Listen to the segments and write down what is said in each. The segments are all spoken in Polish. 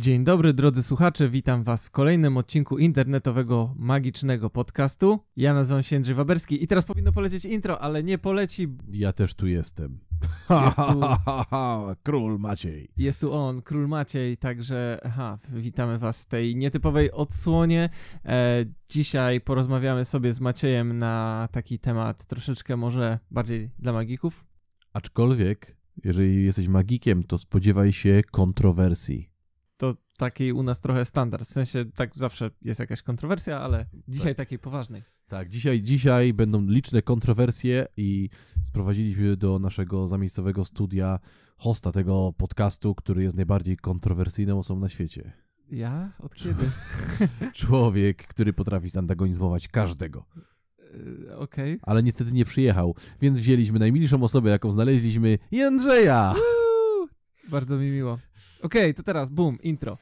Dzień dobry drodzy słuchacze, witam was w kolejnym odcinku internetowego magicznego podcastu. Ja nazywam się Jędrzej Waberski i teraz powinno polecieć intro, ale nie poleci. Ja też tu jestem. Jest tu- Król Maciej. Jest tu on, Król Maciej, także aha, witamy was w tej nietypowej odsłonie. E, dzisiaj porozmawiamy sobie z Maciejem na taki temat troszeczkę może bardziej dla magików. Aczkolwiek, jeżeli jesteś magikiem, to spodziewaj się kontrowersji. Taki u nas trochę standard, w sensie tak zawsze jest jakaś kontrowersja, ale dzisiaj takiej poważnej. Tak, dzisiaj, dzisiaj będą liczne kontrowersje i sprowadziliśmy do naszego zamiejscowego studia hosta tego podcastu, który jest najbardziej kontrowersyjną osobą na świecie. Ja? Od kiedy? Człowiek, który potrafi zantagonizować każdego. E, Okej. Ale niestety nie przyjechał, więc wzięliśmy najmilszą osobę, jaką znaleźliśmy, Jędrzeja! Uuu, Bardzo mi miło. Okej, to teraz boom, intro.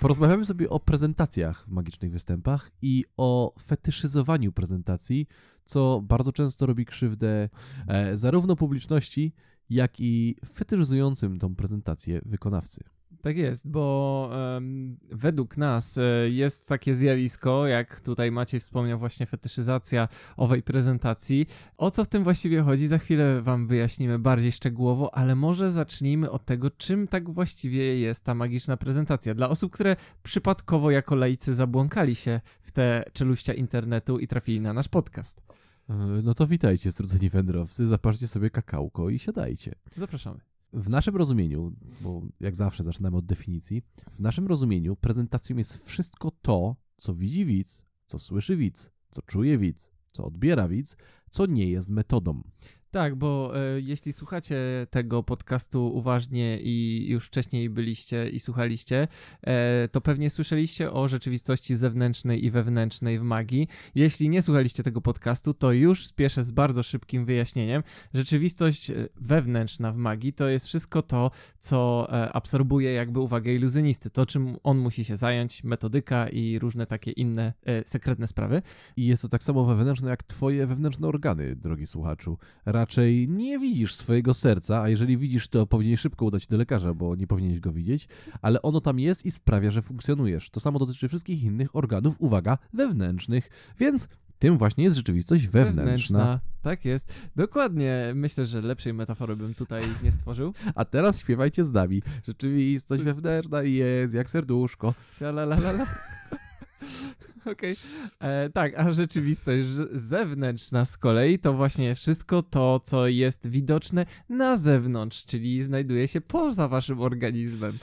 Porozmawiamy sobie o prezentacjach w magicznych występach i o fetyszyzowaniu prezentacji, co bardzo często robi krzywdę e, zarówno publiczności, jak i fetyszyzującym tą prezentację wykonawcy. Tak jest, bo em, według nas e, jest takie zjawisko, jak tutaj Maciej wspomniał, właśnie fetyszyzacja owej prezentacji. O co w tym właściwie chodzi? Za chwilę Wam wyjaśnimy bardziej szczegółowo, ale może zacznijmy od tego, czym tak właściwie jest ta magiczna prezentacja. Dla osób, które przypadkowo jako laicy zabłąkali się w te czeluścia internetu i trafili na nasz podcast. E, No to witajcie, strudzeni wędrowcy, zaparzcie sobie kakałko i siadajcie. Zapraszamy. W naszym rozumieniu, bo jak zawsze zaczynamy od definicji, w naszym rozumieniu prezentacją jest wszystko to, co widzi widz, co słyszy widz, co czuje widz, co odbiera widz, co nie jest metodą. Tak, bo e, jeśli słuchacie tego podcastu uważnie i już wcześniej byliście i słuchaliście, e, to pewnie słyszeliście o rzeczywistości zewnętrznej i wewnętrznej w magii. Jeśli nie słuchaliście tego podcastu, to już spieszę z bardzo szybkim wyjaśnieniem. Rzeczywistość e, wewnętrzna w magii to jest wszystko to, co absorbuje jakby uwagę iluzjonisty, to czym on musi się zająć, metodyka i różne takie inne sekretne sprawy. I jest to tak samo wewnętrzne jak twoje wewnętrzne organy, drogi słuchaczu. Raczej nie widzisz swojego serca, a jeżeli widzisz, to powinieneś szybko udać się do lekarza, bo nie powinieneś go widzieć, ale ono tam jest i sprawia, że funkcjonujesz. To samo dotyczy wszystkich innych organów, uwaga, wewnętrznych, więc tym właśnie jest rzeczywistość wewnętrzna. Tak jest. Dokładnie. Myślę, że lepszej metafory bym tutaj nie stworzył. A teraz śpiewajcie z nami. Rzeczywistość wewnętrzna jest jak serduszko. La, la, la, la. Okej. E, Tak, a rzeczywistość zewnętrzna z kolei to właśnie wszystko to, co jest widoczne na zewnątrz, czyli znajduje się poza waszym organizmem.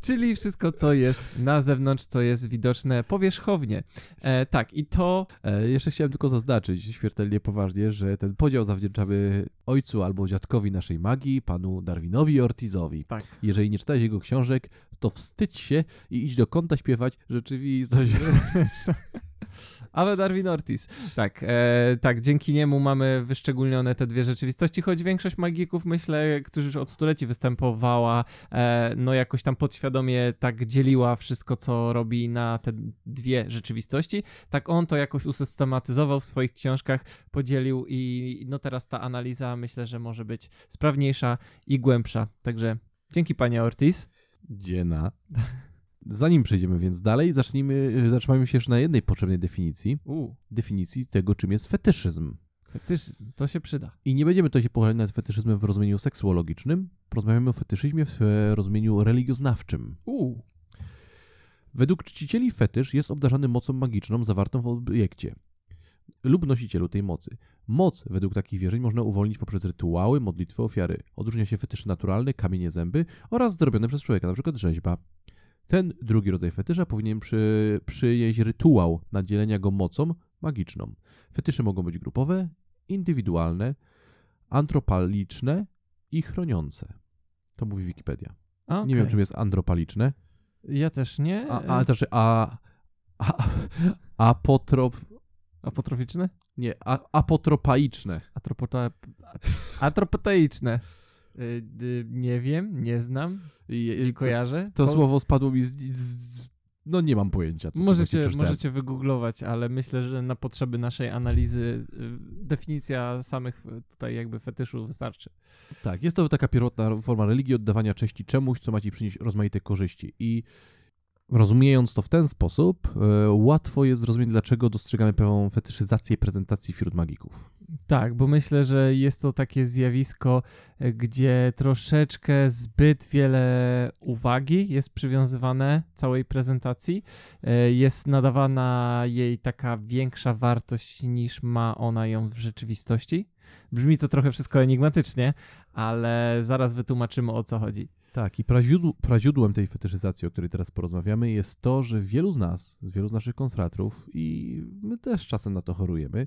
Czyli wszystko, co jest na zewnątrz, co jest widoczne powierzchownie. E, tak, i to E, jeszcze chciałem tylko zaznaczyć śmiertelnie poważnie, że ten podział zawdzięczamy ojcu albo dziadkowi naszej magii, panu Darwinowi Ortizowi. tak. Jeżeli nie czytałeś jego książek, to wstydź się i idź do kąta śpiewać rzeczywistość. Ave Darwin Ortiz. Tak, e, tak, dzięki niemu mamy wyszczególnione te dwie rzeczywistości, choć większość magików, myślę, którzy już od stuleci występowała, e, no jakoś tam podświadomie tak dzieliła wszystko, co robi na te dwie rzeczywistości. Tak on to jakoś usystematyzował w swoich książkach, podzielił i no teraz ta analiza myślę, że może być sprawniejsza i głębsza. Także dzięki panie Ortiz. Dziena. Zanim przejdziemy więc dalej, zacznijmy, zatrzymajmy się jeszcze na jednej potrzebnej definicji. U, Definicji tego, czym jest fetyszyzm. fetyszyzm, to się przyda. I nie będziemy tutaj się pochylać nad fetyszyzmem w rozumieniu seksuologicznym. Porozmawiamy o fetyszyzmie w e, rozumieniu religioznawczym. U, Według czcicieli fetysz jest obdarzany mocą magiczną zawartą w obiekcie lub nosicielu tej mocy. Moc według takich wierzeń można uwolnić poprzez rytuały, modlitwy, ofiary. Odróżnia się fetysz naturalny, kamienie zęby oraz zrobione przez człowieka, np. rzeźba. Ten drugi rodzaj fetysza powinien przy, przyjeść rytuał nadzielenia go mocą magiczną. Fetysze mogą być grupowe, indywidualne, antropaliczne i chroniące. To mówi Wikipedia. a, Nie wiem, czym jest andropaliczne. Ja też nie. A, a, znaczy, a, a, apotrop, Apotroficzne? nie, a, apotropaiczne. Atropota... Atropoteiczne. Y, y, nie wiem, nie znam, I- nie kojarzę. To, to Ko- słowo spadło mi z, z, z no nie mam pojęcia, Możecie, przeczytałem. możecie wygooglować, ale myślę, że na potrzeby naszej analizy y, definicja samych y, tutaj jakby fetyszów wystarczy. Tak, jest to taka pierwotna forma religii oddawania cześci czemuś, co ma ci przynieść rozmaite korzyści. I rozumiejąc to w ten sposób, e, łatwo jest zrozumieć, dlaczego dostrzegamy pewną fetyszyzację prezentacji wśród magików. Tak, bo myślę, że jest to takie zjawisko, e, gdzie troszeczkę zbyt wiele uwagi jest przywiązywane całej prezentacji. E, Jest nadawana jej taka większa wartość niż ma ona ją w rzeczywistości. Brzmi to trochę wszystko enigmatycznie, ale zaraz wytłumaczymy o co chodzi. Tak, i praziódł, praziódłem tej fetyszyzacji, o której teraz porozmawiamy, jest to, że wielu z nas, z wielu z naszych konfratrów, i my też czasem na to chorujemy,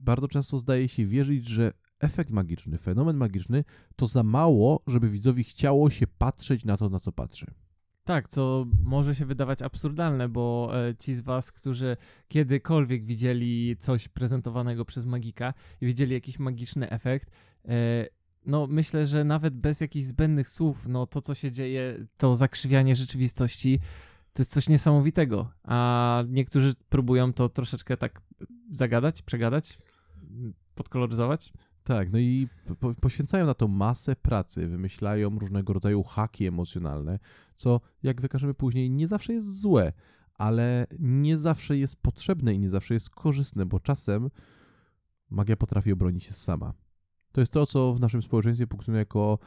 bardzo często zdaje się wierzyć, że efekt magiczny, fenomen magiczny to za mało, żeby widzowi chciało się patrzeć na to, na co patrzy. Tak, co może się wydawać absurdalne, bo e, ci z Was, którzy kiedykolwiek widzieli coś prezentowanego przez magika i widzieli jakiś magiczny efekt, e, no myślę, że nawet bez jakichś zbędnych słów, no to co się dzieje, to zakrzywianie rzeczywistości, to jest coś niesamowitego. A niektórzy próbują to troszeczkę tak zagadać, przegadać, podkoloryzować. Tak, no i po, poświęcają na to masę pracy, wymyślają różnego rodzaju haki emocjonalne, co jak wykażemy później nie zawsze jest złe, ale nie zawsze jest potrzebne i nie zawsze jest korzystne, bo czasem magia potrafi obronić się sama. To jest to, co w naszym społeczeństwie funkcjonuje jako,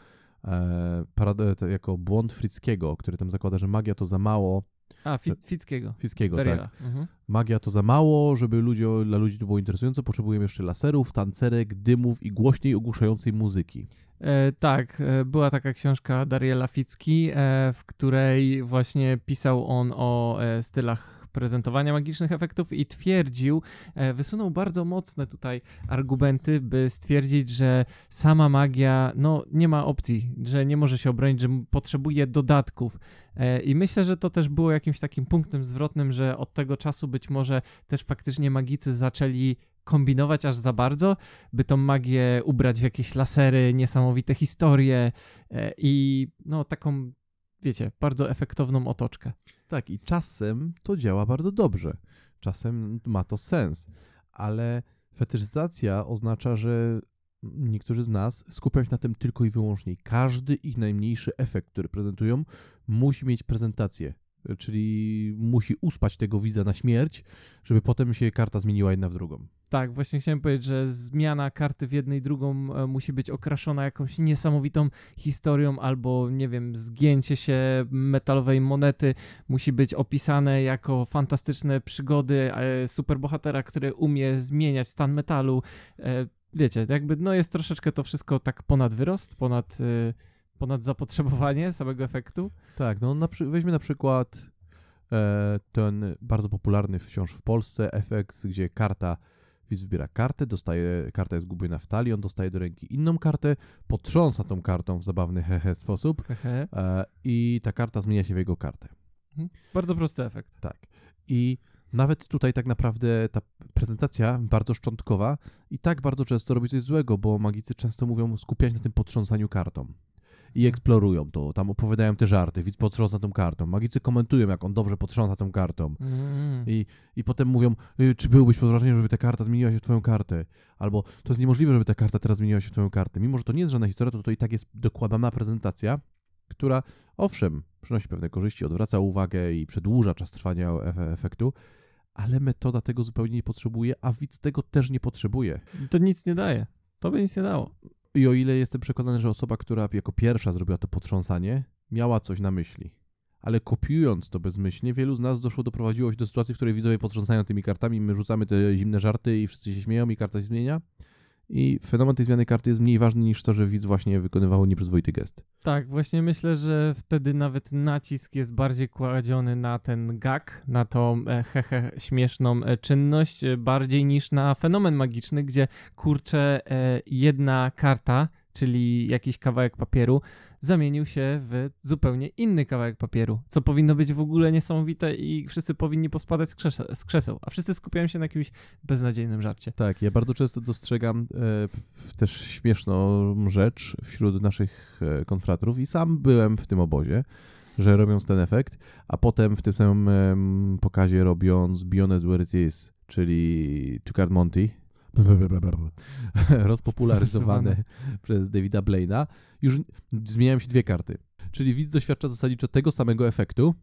e, parad- jako błąd Frickiego, który tam zakłada, że magia to za mało. A, Fit, Fickiego. Frickiego, tak. Mhm. Magia to za mało, żeby ludzie, dla ludzi to było interesujące. Potrzebujemy jeszcze laserów, tancerek, dymów i głośniej ogłuszającej muzyki. E, tak, e, była taka książka Dariela Ficki, e, w której właśnie pisał on o e, stylach prezentowania magicznych efektów i twierdził, e, wysunął bardzo mocne tutaj argumenty, by stwierdzić, że sama magia, no nie ma opcji, że nie może się obronić, że potrzebuje dodatków. E, I myślę, że to też było jakimś takim punktem zwrotnym, że od tego czasu być może też faktycznie magicy zaczęli kombinować aż za bardzo, by tą magię ubrać w jakieś lasery, niesamowite historie e, i no taką, wiecie, bardzo efektowną otoczkę. Tak, i czasem to działa bardzo dobrze. Czasem ma to sens, ale fetyszyzacja oznacza, że niektórzy z nas skupiają się na tym tylko i wyłącznie. Każdy ich najmniejszy efekt, który prezentują, musi mieć prezentację. Czyli musi uspać tego widza na śmierć, żeby potem się karta zmieniła jedna w drugą. Tak, właśnie chciałem powiedzieć, że zmiana karty w jednej drugą e, musi być okraszona jakąś niesamowitą historią, albo nie wiem, zgięcie się metalowej monety musi być opisane jako fantastyczne przygody e, superbohatera, który umie zmieniać stan metalu. E, wiecie, jakby no jest troszeczkę to wszystko tak ponad wyrost, ponad, ponad zapotrzebowanie samego efektu. Tak, no na weźmy na przykład e, ten bardzo popularny wciąż w Polsce efekt, gdzie karta, widz wybiera kartę, dostaje, karta jest gubiona w talii, on dostaje do ręki inną kartę, potrząsa tą kartą w zabawny hehe sposób Hehe. e, i ta karta zmienia się w jego kartę. Bardzo prosty efekt. Tak. I nawet tutaj tak naprawdę ta prezentacja bardzo szczątkowa i tak bardzo często robi coś złego, bo magicy często mówią skupiać na tym potrząsaniu kartą. I eksplorują to, tam opowiadają te żarty, widz potrząsa tą kartą. Magicy komentują, jak on dobrze potrząsa tą kartą. Mm. I, I potem mówią, y, czy byłbyś pod wrażeniem, żeby ta karta zmieniła się w twoją kartę? Albo to jest niemożliwe, żeby ta karta teraz zmieniła się w twoją kartę. Mimo, że to nie jest żadna historia, to to i tak jest dokładana prezentacja, która owszem, przynosi pewne korzyści, odwraca uwagę i przedłuża czas trwania efe- efektu, ale metoda tego zupełnie nie potrzebuje, a widz tego też nie potrzebuje. To nic nie daje. To by nic nie dało. I o ile jestem przekonany, że osoba, która jako pierwsza zrobiła to potrząsanie, miała coś na myśli. Ale kopiując to bezmyślnie, wielu z nas doszło, doprowadziło się do sytuacji, w której widzowie potrząsają tymi kartami, my rzucamy te zimne żarty i wszyscy się śmieją i karta się zmienia. I fenomen tej zmiany karty jest mniej ważny niż to, że widz właśnie wykonywał nieprzyzwoity gest. Tak, właśnie myślę, że wtedy nawet nacisk jest bardziej kładziony na ten gag, na tą e, hehe śmieszną e, czynność, e, bardziej niż na fenomen magiczny, gdzie kurczę jedna karta, czyli jakiś kawałek papieru, zamienił się w zupełnie inny kawałek papieru, co powinno być w ogóle niesamowite i wszyscy powinni pospadać z, krzese- z krzeseł, a wszyscy skupiają się na jakimś beznadziejnym żarcie. Tak, ja bardzo często dostrzegam e, też śmieszną rzecz wśród naszych e, konfratrów i sam byłem w tym obozie, że robiąc ten efekt, a potem w tym samym pokazie robiąc Beyond Where It Is, czyli Two Card Monty, rozpopularyzowane przez Davida Blaina, już zmieniają się dwie karty. Czyli widz doświadcza zasadniczo tego samego efektu,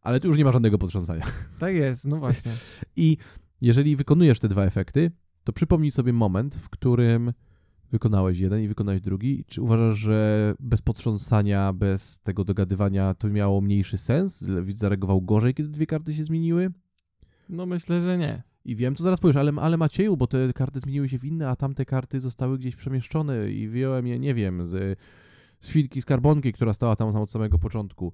ale tu już nie ma żadnego potrząsania. Tak jest, no właśnie. I jeżeli wykonujesz te dwa efekty, to przypomnij sobie moment, w którym wykonałeś jeden i wykonałeś drugi. Czy uważasz, że bez potrząsania, bez tego dogadywania to miało mniejszy sens? Widz zareagował gorzej, kiedy dwie karty się zmieniły? No myślę, że nie. I wiem, co zaraz powiesz, ale, ale Macieju, bo te karty zmieniły się w inne, a tamte karty zostały gdzieś przemieszczone i wyjąłem je, nie wiem, z, z filki skarbonki, która stała tam od samego początku.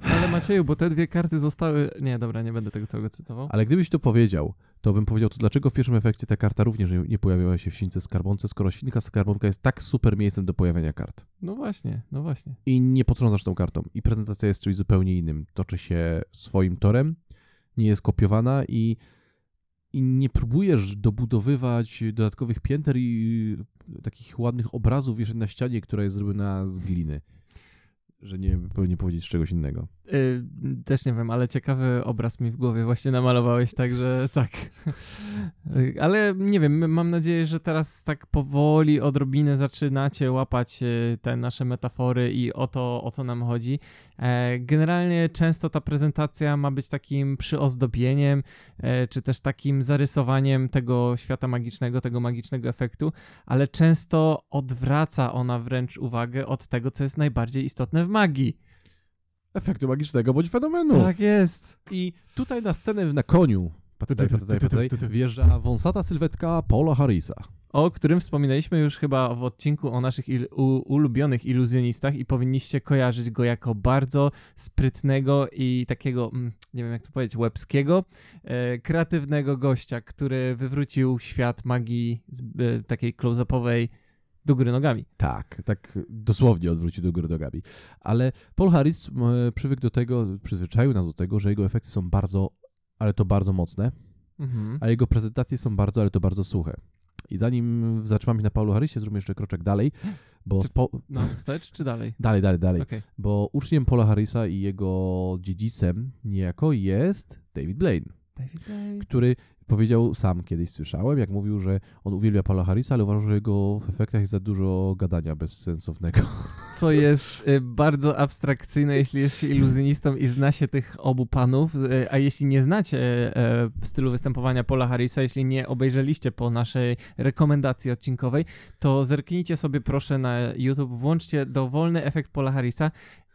Ale Macieju, bo te dwie karty zostały... Nie, dobra, nie będę tego całego cytował. Ale gdybyś to powiedział, to bym powiedział, to dlaczego w pierwszym efekcie ta karta również nie- pojawiała się w śwince skarbonce, skoro świnka skarbonka jest tak super miejscem do pojawienia kart. No właśnie, no właśnie. I nie potrząsasz tą kartą. I prezentacja jest czymś zupełnie innym. Toczy się swoim torem, nie jest kopiowana i, i nie próbujesz dobudowywać dodatkowych pięter i takich ładnych obrazów jeszcze na ścianie, która jest zrobiona z gliny. Że nie powinien powiedzieć czegoś innego. Y, też nie wiem, ale ciekawy obraz mi w głowie właśnie namalowałeś, także tak. Ale nie wiem, mam nadzieję, że teraz tak powoli, odrobinę zaczynacie łapać y, te nasze metafory i o to, o co nam chodzi. E, Generalnie często ta prezentacja ma być takim przyozdobieniem, e, czy też takim zarysowaniem tego świata magicznego, tego magicznego efektu, ale często odwraca ona wręcz uwagę od tego, co jest najbardziej istotne w magii. Efektu magicznego bądź fenomenu. Tak jest. I tutaj na scenę na koniu patytaj, patytaj, patytaj, wjeżdża wąsata sylwetka Paula Harrisa. o którym wspominaliśmy już chyba w odcinku o naszych il- ulubionych iluzjonistach i powinniście kojarzyć go jako bardzo sprytnego i takiego, mm, nie wiem jak to powiedzieć, łebskiego, e, kreatywnego gościa, który wywrócił świat magii z, e, takiej close-upowej do góry nogami. Tak, tak dosłownie odwrócił do góry nogami. Ale Paul Harris przywykł do tego, przyzwyczaił nas do tego, że jego efekty są bardzo, ale to bardzo mocne, Mhm. a jego prezentacje są bardzo, ale to bardzo suche. I zanim zatrzymamy się na Paulu Harrisie, zróbmy jeszcze kroczek dalej, bo Czy-. No, wstecz czy dalej? dalej, dalej, dalej, Okej. bo uczniem Paula Harrisa i jego dziedzicem niejako jest David Blaine. David Lane. który powiedział sam kiedyś słyszałem, jak mówił, że on uwielbia Paula Harrisa, ale uważa, że jego w efektach jest za dużo gadania bezsensownego. co jest y, bardzo abstrakcyjne, jeśli jest się iluzjonistą i zna się tych obu panów, y, a jeśli nie znacie e, stylu występowania Paula Harrisa, jeśli nie obejrzeliście po naszej rekomendacji odcinkowej, to zerknijcie sobie proszę na YouTube, włączcie dowolny efekt Paula Harrisa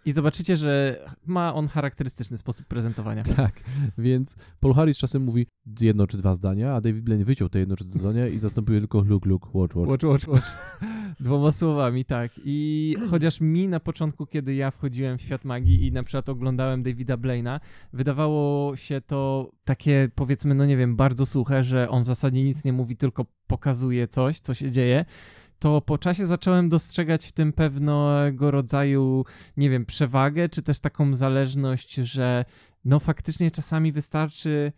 i zobaczycie, że ma on charakterystyczny sposób prezentowania. tak, więc Paul Harris czasem mówi jedno czy dwa zdania, a David Blaine wyciął te jedno czy dwa zdania i zastąpił tylko look, look, watch, watch. Watch, watch, watch. Dwoma słowami, tak. I chociaż mi na początku, kiedy ja wchodziłem w świat magii i na przykład oglądałem Davida Blaina, wydawało się to takie, powiedzmy, no nie wiem, bardzo suche, że on w zasadzie nic nie mówi, tylko pokazuje coś, co się dzieje. To po czasie zacząłem dostrzegać w tym pewnego rodzaju, nie wiem, przewagę, czy też taką zależność, że no faktycznie czasami wystarczy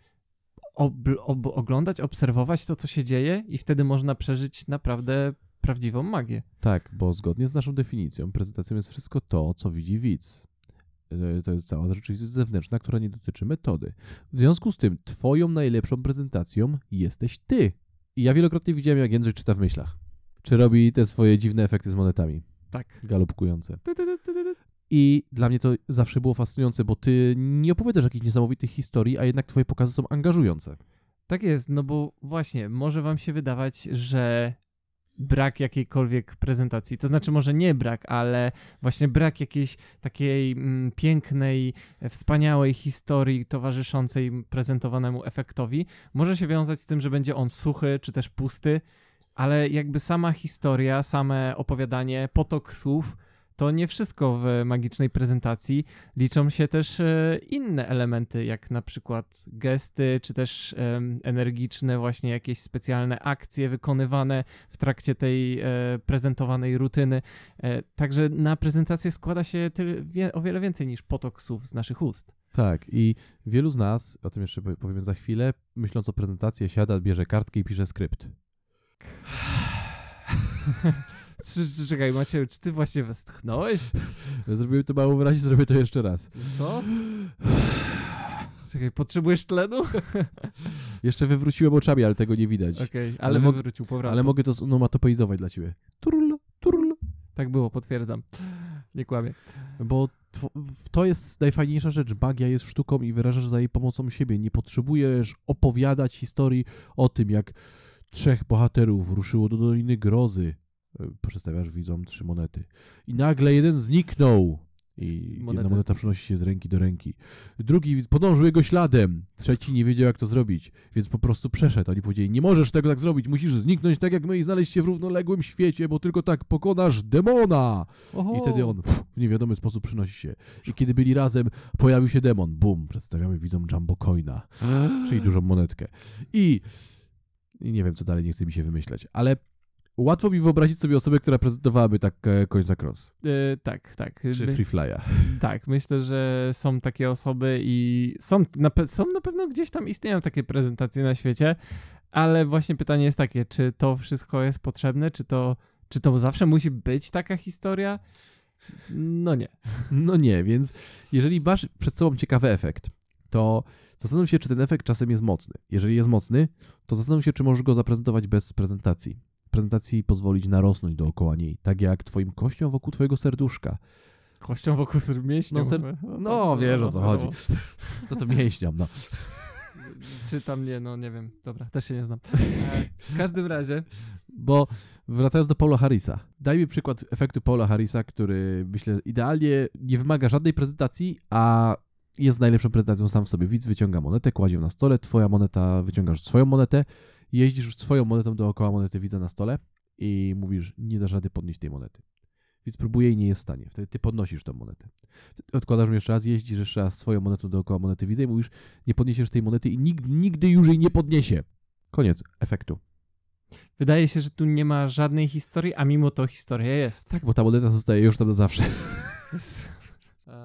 ob- ob- oglądać, obserwować to, co się dzieje, i wtedy można przeżyć naprawdę prawdziwą magię. Tak, bo zgodnie z naszą definicją, prezentacją jest wszystko to, co widzi widz. E, To jest cała rzeczywistość zewnętrzna, która nie dotyczy metody. W związku z tym, twoją najlepszą prezentacją jesteś ty. I ja wielokrotnie widziałem, jak Jędrzej czyta w myślach. Czy robi te swoje dziwne efekty z monetami, Tak. galopkujące. I dla mnie to zawsze było fascynujące, bo ty nie opowiadasz jakichś niesamowitych historii, a jednak twoje pokazy są angażujące. Tak jest, no bo właśnie, może wam się wydawać, że brak jakiejkolwiek prezentacji, to znaczy może nie brak, ale właśnie brak jakiejś takiej mm, pięknej, wspaniałej historii towarzyszącej prezentowanemu efektowi, może się wiązać z tym, że będzie on suchy czy też pusty, ale jakby sama historia, same opowiadanie, potok słów, to nie wszystko w magicznej prezentacji. Liczą się też e, inne elementy, jak na przykład gesty, czy też energiczne, właśnie jakieś specjalne akcje wykonywane w trakcie tej e, prezentowanej rutyny. E, także na prezentację składa się o wiele więcej niż potok słów z naszych ust. Tak, i wielu z nas, o tym jeszcze powie- powiemy za chwilę, myśląc o prezentacji, siada, bierze kartkę i pisze skrypt. Czy, czekaj, Macie, czy ty właśnie westchnąłeś? Zrobiłem to mało wyraźnie, zrobię to jeszcze raz. Co? Czekaj, potrzebujesz tlenu? Jeszcze wywróciłem oczami, ale tego nie widać. Okej, ale, Ale mo- wywrócił powrotem. Ale mogę to zonomatopoizować dla ciebie. Turl, turl. Tak było, potwierdzam. Nie kłamię. Bo to jest najfajniejsza rzecz. Magia jest sztuką i wyrażasz za jej pomocą siebie. Nie potrzebujesz opowiadać historii o tym, jak trzech bohaterów ruszyło do Doliny Grozy. E, Przedstawiasz widzom trzy monety. I nagle jeden zniknął. I Moneta jedna moneta przenosi się z ręki do ręki. Drugi podążył jego śladem. Trzeci nie wiedział, jak to zrobić, więc po prostu przeszedł. Oni powiedzieli, nie możesz tego tak zrobić, musisz zniknąć tak jak my i znaleźć się w równoległym świecie, bo tylko tak pokonasz demona. Oho. I wtedy on pff, w niewiadomy sposób przynosi się. I kiedy byli razem, pojawił się demon. Bum, przedstawiamy widzom Jumbo Coina, czyli dużą monetkę. I, I nie wiem, co dalej, nie chce mi się wymyślać, ale łatwo mi wyobrazić sobie osobę, która prezentowałaby tak e, Coin za Cross, Y, tak, tak. czy Free Fly'a. Tak, myślę, że są takie osoby i są na, pe- są na pewno gdzieś tam istnieją takie prezentacje na świecie, ale właśnie pytanie jest takie, czy to wszystko jest potrzebne, czy to, czy to zawsze musi być taka historia? No nie. No nie, więc jeżeli masz przed sobą ciekawy efekt, to zastanów się, czy ten efekt czasem jest mocny. Jeżeli jest mocny, to zastanów się, czy możesz go zaprezentować bez prezentacji. Prezentacji pozwolić narosnąć dookoła niej, tak jak twoim kościom wokół twojego serduszka. Kością wokół mięśnia. No, ser- no, wiesz, o co chodzi. No to mięśniom, no. Czy tam nie, no nie wiem. Dobra, też się nie znam. E, w każdym razie, Bo wracając do Paula Harrisa, daj mi przykład efektu Paula Harrisa, który myślę idealnie nie wymaga żadnej prezentacji, a jest najlepszą prezentacją sam w sobie. Widz wyciąga monetę, kładzie ją na stole, twoja moneta, wyciągasz swoją monetę, jeździsz już swoją monetą dookoła monety widza na stole i mówisz, nie dasz rady podnieść tej monety. Widz próbuje i nie jest w stanie. Wtedy ty podnosisz tą monetę. Odkładasz ją jeszcze raz, jeździsz jeszcze raz swoją monetą dookoła monety widza i mówisz, nie podniesiesz tej monety i nikt nigdy już jej nie podniesie. Koniec efektu. wydaje się, że tu nie ma żadnej historii, a mimo to historia jest. Tak, bo ta moneta zostaje już tam na zawsze.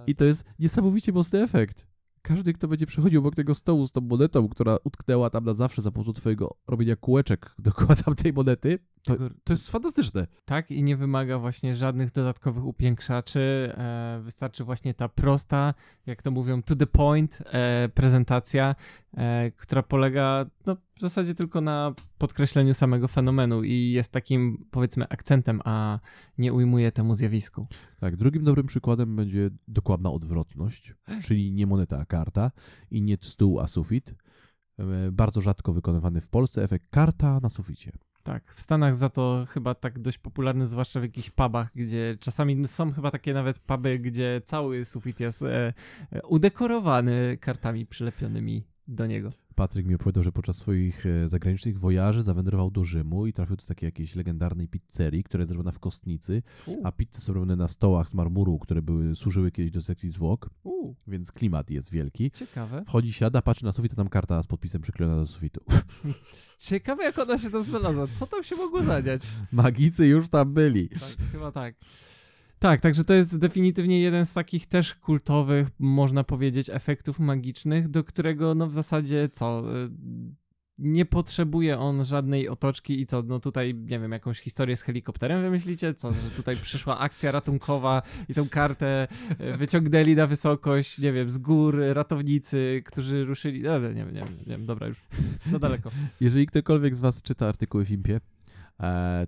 I to jest niesamowicie mocny efekt. Każdy, kto będzie przechodził obok tego stołu z tą monetą, która utknęła tam na zawsze za pomocą twojego robienia kółeczek dookoła tamtej monety, to, to jest fantastyczne. Tak, i nie wymaga właśnie żadnych dodatkowych upiększaczy. E, wystarczy właśnie ta prosta, jak to mówią, to the point e, prezentacja, e, która polega no, w zasadzie tylko na podkreśleniu samego fenomenu i jest takim, powiedzmy, akcentem, a nie ujmuje temu zjawisku. Tak, drugim dobrym przykładem będzie dokładna odwrotność, czyli nie moneta, a karta i nie stół, a sufit. E, Bardzo rzadko wykonywany w Polsce efekt karta na suficie. Tak, w Stanach za to chyba tak dość popularny, zwłaszcza w jakichś pubach, gdzie czasami są chyba takie nawet puby, gdzie cały sufit jest e, e, udekorowany kartami przylepionymi do niego. Patryk mi opowiadał, że podczas swoich e, zagranicznych wojaży zawędrował do Rzymu i trafił do takiej jakiejś legendarnej pizzerii, która jest zrobiona w kostnicy, a pizze są robione na stołach z marmuru, które były, służyły kiedyś do sekcji zwłok, U, więc klimat jest wielki. ciekawe. Wchodzi, siada, patrzy na sufit, a tam karta z podpisem przyklejona do sufitu. Ciekawe, jak ona się tam znalazła. Co tam się mogło zadziać? Magicy już tam byli. Tak, chyba tak. Tak, także to jest definitywnie jeden z takich też kultowych, można powiedzieć, efektów magicznych, do którego no w zasadzie co, y, nie potrzebuje on żadnej otoczki i co, no tutaj, nie wiem, jakąś historię z helikopterem wymyślicie? Co, że tutaj przyszła akcja ratunkowa i tą kartę y, wyciągnęli na wysokość, nie wiem, z gór ratownicy, którzy ruszyli, no, nie wiem, nie wiem, nie wiem, dobra, już za daleko. Jeżeli ktokolwiek z Was czyta artykuły w Impie,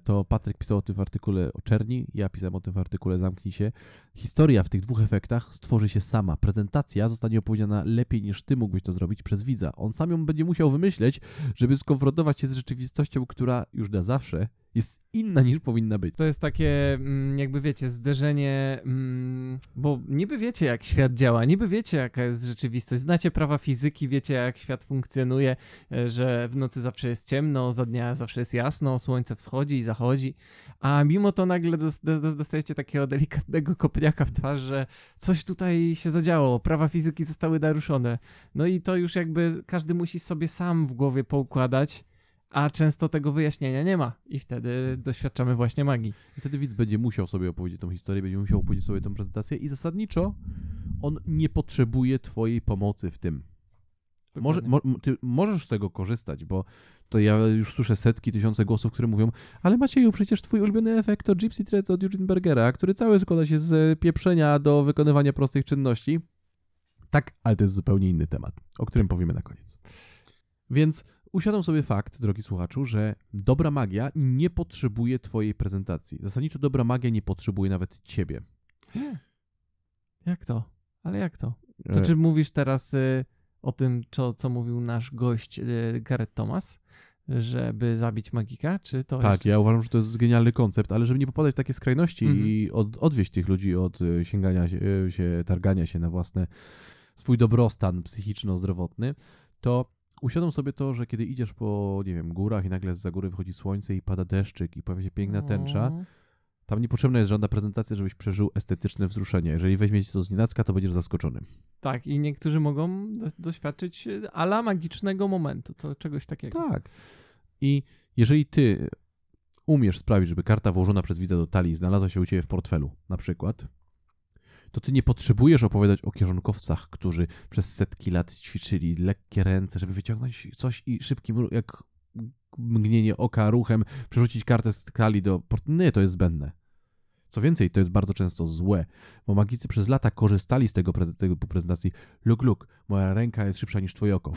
to Patryk pisał o tym w artykule o czerni, ja pisałem o tym w artykule Zamknij się. Historia w tych dwóch efektach stworzy się sama. Prezentacja zostanie opowiedziana lepiej niż Ty mógłbyś to zrobić przez widza. On sam ją będzie musiał wymyśleć, żeby skonfrontować się z rzeczywistością, która już na zawsze jest inna niż powinna być. To jest takie, mm, jakby wiecie, zderzenie, mm, bo niby wiecie, jak świat działa, niby wiecie, jaka jest rzeczywistość, znacie prawa fizyki, wiecie, jak świat funkcjonuje, e, że w nocy zawsze jest ciemno, za dnia zawsze jest jasno, słońce wschodzi i zachodzi, a mimo to nagle dos- dos- dostajecie takiego delikatnego kopniaka w twarz, że coś tutaj się zadziało, prawa fizyki zostały naruszone. No i to już jakby każdy musi sobie sam w głowie poukładać, a często tego wyjaśnienia nie ma i wtedy doświadczamy właśnie magii. I wtedy widz będzie musiał sobie opowiedzieć tą historię, będzie musiał opowiedzieć sobie tą prezentację i zasadniczo on nie potrzebuje Twojej pomocy w tym. Może, mo, ty możesz z tego korzystać, bo to ja już słyszę setki, tysiące głosów, które mówią, ale Macieju, przecież twój ulubiony efekt to Gypsy Thread od Eugene Bergera, który cały składa się z pieprzenia do wykonywania prostych czynności. Tak, ale to jest zupełnie inny temat, o którym powiemy na koniec. Więc usiadam sobie fakt, drogi słuchaczu, że dobra magia nie potrzebuje twojej prezentacji. Zasadniczo dobra magia nie potrzebuje nawet ciebie. Jak to? Ale jak to? To E, czy mówisz teraz y, o tym, co, co mówił nasz gość y, Gareth Thomas, żeby zabić magika, czy to Tak, jeszcze... ja uważam, że to jest genialny koncept, ale żeby nie popadać w takie skrajności Mhm. i od, odwieść tych ludzi od e, sięgania się, e, się, targania się na własne, swój dobrostan psychiczno-zdrowotny, to uświadom sobie to, że kiedy idziesz po, nie wiem, górach i nagle za góry wychodzi słońce i pada deszczyk i pojawia się piękna tęcza, O, tam niepotrzebna jest żadna prezentacja, żebyś przeżył estetyczne wzruszenie. Jeżeli weźmiecie to z nienacka, to będziesz zaskoczony. Tak, i niektórzy mogą do, doświadczyć y, ala magicznego momentu, to czegoś takiego. Tak. I jeżeli ty umiesz sprawić, żeby karta włożona przez widza do talii znalazła się u ciebie w portfelu, na przykład, to ty nie potrzebujesz opowiadać o kierunkowcach, którzy przez setki lat ćwiczyli lekkie ręce, żeby wyciągnąć coś i szybkim, jak mgnienie oka, ruchem przerzucić kartę z talii do. Nie, to jest zbędne. Co więcej, to jest bardzo często złe, bo magicy przez lata korzystali z tego, tego prezentacji. Luk, luk, moja ręka jest szybsza niż twoje oko.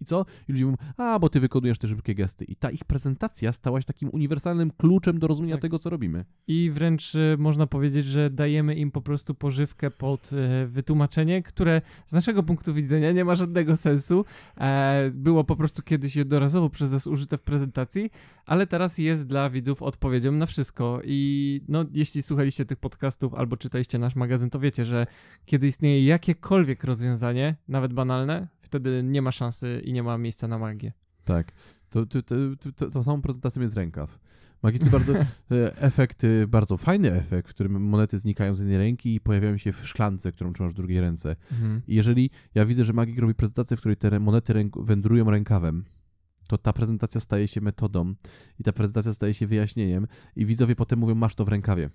I co? I ludzie mówią, a, bo ty wykonujesz te szybkie gesty. I ta ich prezentacja stała się takim uniwersalnym kluczem do rozumienia Tak. tego, co robimy. I wręcz y, można powiedzieć, że dajemy im po prostu pożywkę pod y, wytłumaczenie, które z naszego punktu widzenia nie ma żadnego sensu. E, było po prostu kiedyś jednorazowo przez nas użyte w prezentacji, ale teraz jest dla widzów odpowiedzią na wszystko. I no, jeśli słuchaliście tych podcastów albo czytaliście nasz magazyn, to wiecie, że kiedy istnieje jakiekolwiek rozwiązanie, nawet banalne, wtedy nie ma szansy i nie ma miejsca na magię. Tak. To, to, to, to, samą prezentacją jest rękaw. Magicy bardzo, e, efekt, bardzo fajny efekt, w którym monety znikają z jednej ręki i pojawiają się w szklance, którą trzymasz w drugiej ręce. Mhm. I jeżeli ja widzę, że magik robi prezentację, w której te monety ręk- wędrują rękawem, to ta prezentacja staje się metodą i ta prezentacja staje się wyjaśnieniem i widzowie potem mówią, masz to w rękawie.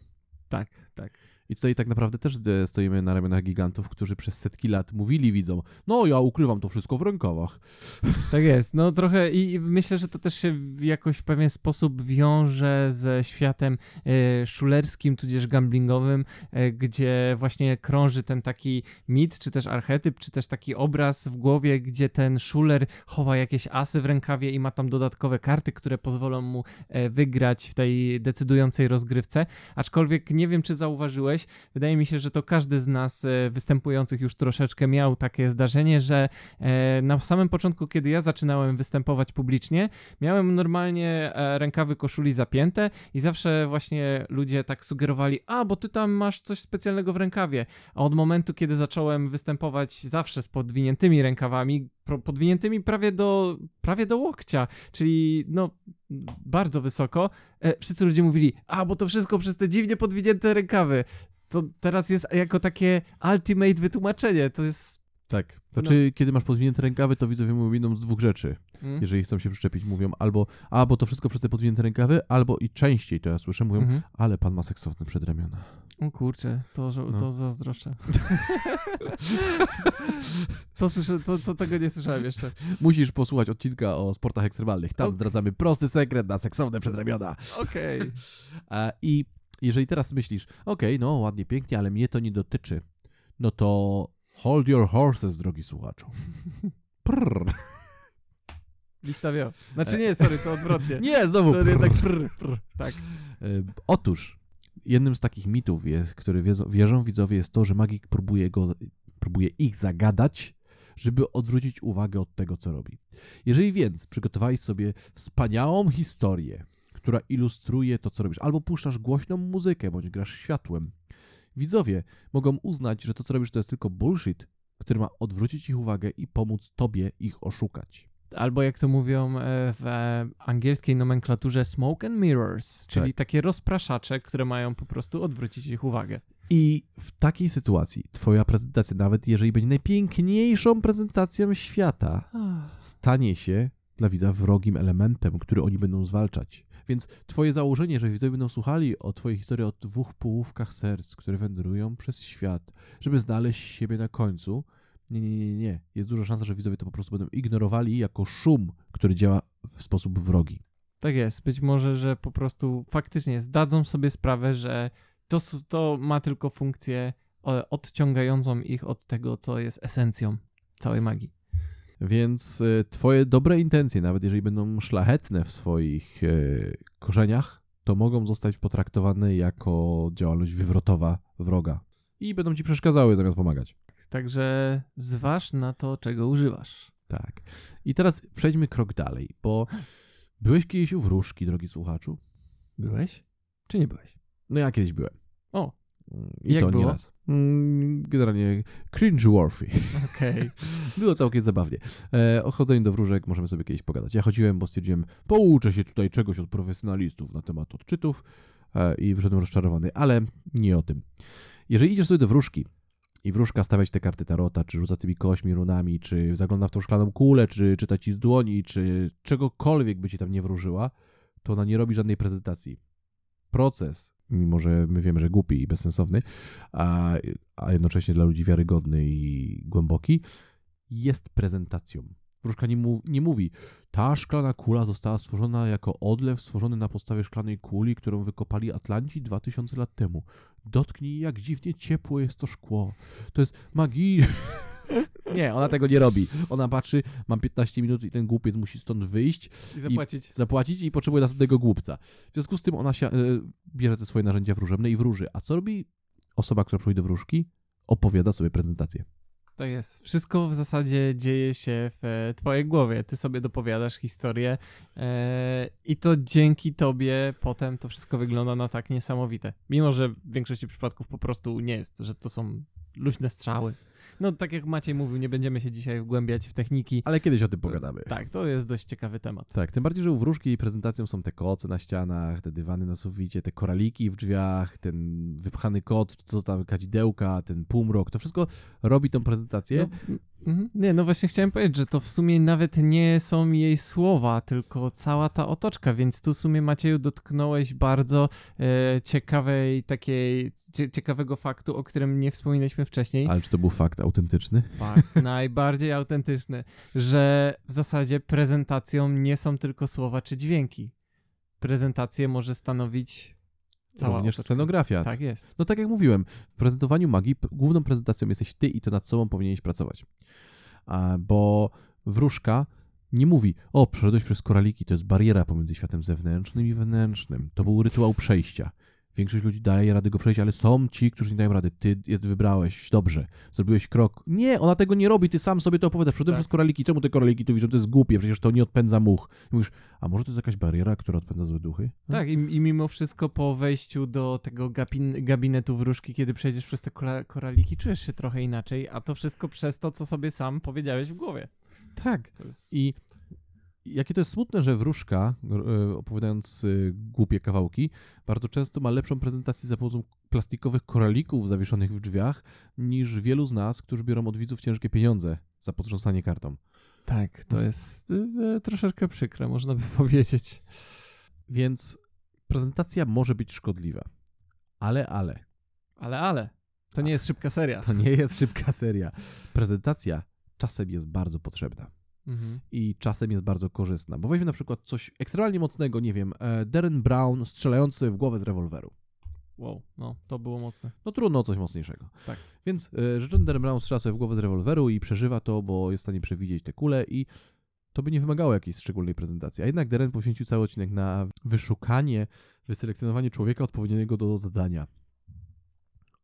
Tak, tak. I tutaj tak naprawdę też e, stoimy na ramionach gigantów, którzy przez setki lat mówili widzom, no ja ukrywam to wszystko w rękawach. Tak jest, no trochę i myślę, że to też się jakoś w pewien sposób wiąże ze światem e, szulerskim, tudzież gamblingowym, e, gdzie właśnie krąży ten taki mit, czy też archetyp, czy też taki obraz w głowie, gdzie ten szuler chowa jakieś asy w rękawie i ma tam dodatkowe karty, które pozwolą mu wygrać w tej decydującej rozgrywce. Aczkolwiek nie wiem, czy zauważyłeś, wydaje mi się, że to każdy z nas e, występujących już troszeczkę miał takie zdarzenie, że E, na samym początku, kiedy ja zaczynałem występować publicznie, miałem normalnie e, rękawy koszuli zapięte i zawsze właśnie ludzie tak sugerowali, a bo ty tam masz coś specjalnego w rękawie. A od momentu, kiedy zacząłem występować zawsze z podwiniętymi rękawami, podwiniętymi prawie do, prawie do łokcia, czyli no bardzo wysoko, e, wszyscy ludzie mówili, a bo to wszystko przez te dziwnie podwinięte rękawy. To teraz jest jako takie ultimate wytłumaczenie. To jest. Tak. Znaczy, kiedy masz podwinięte rękawy, to widzowie mówią jedną z dwóch rzeczy. Mm? Jeżeli chcą się przyczepić, mówią albo, a bo to wszystko przez te podwinięte rękawy, albo i częściej to ja słyszę, mówią, Mhm. ale pan ma seksowne przedramiona. O kurczę, to, że- No. to zazdroszczę. to, słyszę, to, to tego nie słyszałem jeszcze. Musisz posłuchać odcinka o sportach ekstremalnych. Tam Ok. zdradzamy prosty sekret na seksowne przedramiona. Okej. A, I jeżeli teraz myślisz, okej, no ładnie, pięknie, ale mnie to nie dotyczy, no to hold your horses, drogi słuchaczu. Prrr. Liśta wio. Znaczy nie, sorry, to odwrotnie. Nie, znowu To jednak prr, prr. Tak. E, Otóż, jednym z takich mitów, jest, który wierzą widzowie, jest to, że magik próbuje, go, próbuje ich zagadać, żeby odwrócić uwagę od tego, co robi. Jeżeli więc przygotowałeś sobie wspaniałą historię, która ilustruje to, co robisz, albo puszczasz głośną muzykę, bądź grasz światłem, widzowie mogą uznać, że to, co robisz, to jest tylko bullshit, który ma odwrócić ich uwagę i pomóc tobie ich oszukać. Albo jak to mówią e, w e, angielskiej nomenklaturze smoke and mirrors, czyli takie rozpraszacze, które mają po prostu odwrócić ich uwagę. I w takiej sytuacji twoja prezentacja, nawet jeżeli będzie najpiękniejszą prezentacją świata, stanie się dla widza wrogim elementem, który oni będą zwalczać. Więc twoje założenie, że widzowie będą słuchali o twojej historii o dwóch połówkach serc, które wędrują przez świat, żeby znaleźć siebie na końcu, Nie, nie, nie, nie. Jest duża szansa, że widzowie to po prostu będą ignorowali jako szum, który działa w sposób wrogi. Tak jest. Być może, że po prostu faktycznie zdadzą sobie sprawę, że to, to ma tylko funkcję e, odciągającą ich od tego, co jest esencją całej magii. Więc e, twoje dobre intencje, nawet jeżeli będą szlachetne w swoich e, korzeniach, to mogą zostać potraktowane jako działalność wywrotowa wroga. I będą ci przeszkadzały zamiast pomagać. Także zważ na to, czego używasz. Tak. I teraz przejdźmy krok dalej, bo byłeś kiedyś u wróżki, drogi słuchaczu? Byłeś? Czy nie byłeś? No ja kiedyś byłem. I Jak to nie było? raz. Mm, Generalnie cringe-worthy. okej. Było całkiem zabawnie. E, o chodzeniu do wróżek możemy sobie kiedyś pogadać. Ja chodziłem, bo stwierdziłem, pouczę się tutaj czegoś od profesjonalistów na temat odczytów e, i wyszedłem rozczarowany, ale nie o tym. Jeżeli idziesz sobie do wróżki i wróżka stawia ci te karty tarota, czy rzuca tymi kośmi, runami, czy zagląda w tą szklaną kulę, czy czyta ci z dłoni, czy czegokolwiek by ci tam nie wróżyła, to ona nie robi żadnej prezentacji. Proces, mimo że my wiemy, że głupi i bezsensowny, a, a jednocześnie dla ludzi wiarygodny i głęboki, jest prezentacją. Wróżka nie, nie mówi, ta szklana kula została stworzona jako odlew stworzony na podstawie szklanej kuli, którą wykopali Atlanci 2000 lat temu. Dotknij, jak dziwnie ciepłe jest to szkło. To jest magii. nie, ona tego nie robi. Ona patrzy, mam 15 minut i ten głupiec musi stąd wyjść, I zapłacić. zapłacić i potrzebuje następnego głupca. W związku z tym ona się, e, bierze te swoje narzędzia wróżebne i wróży. A co robi osoba, która przychodzi do wróżki? Opowiada sobie prezentację. Tak jest. Wszystko w zasadzie dzieje się w e, twojej głowie. Ty sobie dopowiadasz historię e, i to dzięki tobie potem to wszystko wygląda na tak niesamowite. Mimo, że w większości przypadków po prostu nie jest, że to są luźne strzały. No tak jak Maciej mówił, nie będziemy się dzisiaj wgłębiać w techniki. Ale kiedyś o tym pogadamy. Tak, to jest dość ciekawy temat. Tak, tym bardziej, że u wróżki prezentacją są te koce na ścianach, te dywany na suficie, te koraliki w drzwiach, ten wypchany kot, co tam, kadzidełka, ten półmrok, to wszystko robi tą prezentację. No. Nie, no właśnie chciałem powiedzieć, że to w sumie nawet nie są jej słowa, tylko cała ta otoczka, więc tu w sumie Macieju dotknąłeś bardzo e, ciekawej takiej, cie, ciekawego faktu, o którym nie wspominaliśmy wcześniej. Ale czy to był fakt autentyczny? Fakt najbardziej autentyczny, że w zasadzie prezentacją nie są tylko słowa czy dźwięki. Prezentację może stanowić cała Również otoczka. scenografia. Tak jest. No tak jak mówiłem, w prezentowaniu magii główną prezentacją jesteś ty i to nad sobą powinieneś pracować. A, bo wróżka nie mówi, o, przeszedłeś przez koraliki, to jest bariera pomiędzy światem zewnętrznym i wewnętrznym. To był rytuał przejścia. Większość ludzi daje radę go przejść, ale są ci, którzy nie dają rady. Ty jest wybrałeś, dobrze, zrobiłeś krok. Nie, ona tego nie robi, ty sam sobie to opowiadasz. Przeszedłem Tak. przez koraliki, czemu te koraliki tu widzą? To jest głupie, przecież to nie odpędza much. I mówisz, a może to jest jakaś bariera, która odpędza złe duchy? Tak, i, i mimo wszystko po wejściu do tego gabin, gabinetu wróżki, kiedy przejdziesz przez te kora, koraliki, czujesz się trochę inaczej, a to wszystko przez to, co sobie sam powiedziałeś w głowie. Tak. Jest... I jakie to jest smutne, że wróżka, e, opowiadając e, głupie kawałki, bardzo często ma lepszą prezentację za pomocą plastikowych koralików zawieszonych w drzwiach, niż wielu z nas, którzy biorą od widzów ciężkie pieniądze za potrząsanie kartą. Tak, to jest e, troszeczkę przykre, można by powiedzieć. Więc prezentacja może być szkodliwa. Ale, ale, Ale, ale, to nie jest szybka seria. to nie jest szybka seria. Prezentacja czasem jest bardzo potrzebna. Mhm. i czasem jest bardzo korzystna. Bo weźmy na przykład coś ekstremalnie mocnego, nie wiem, e, Darren Brown strzelający w głowę z rewolweru. Wow, no, to było mocne. No trudno coś mocniejszego. Tak. Więc e, rzeczony Darren Brown strzela sobie w głowę z rewolweru i przeżywa to, bo jest w stanie przewidzieć te kule i to by nie wymagało jakiejś szczególnej prezentacji. A jednak Darren poświęcił cały odcinek na wyszukanie, wyselekcjonowanie człowieka odpowiedniego do zadania.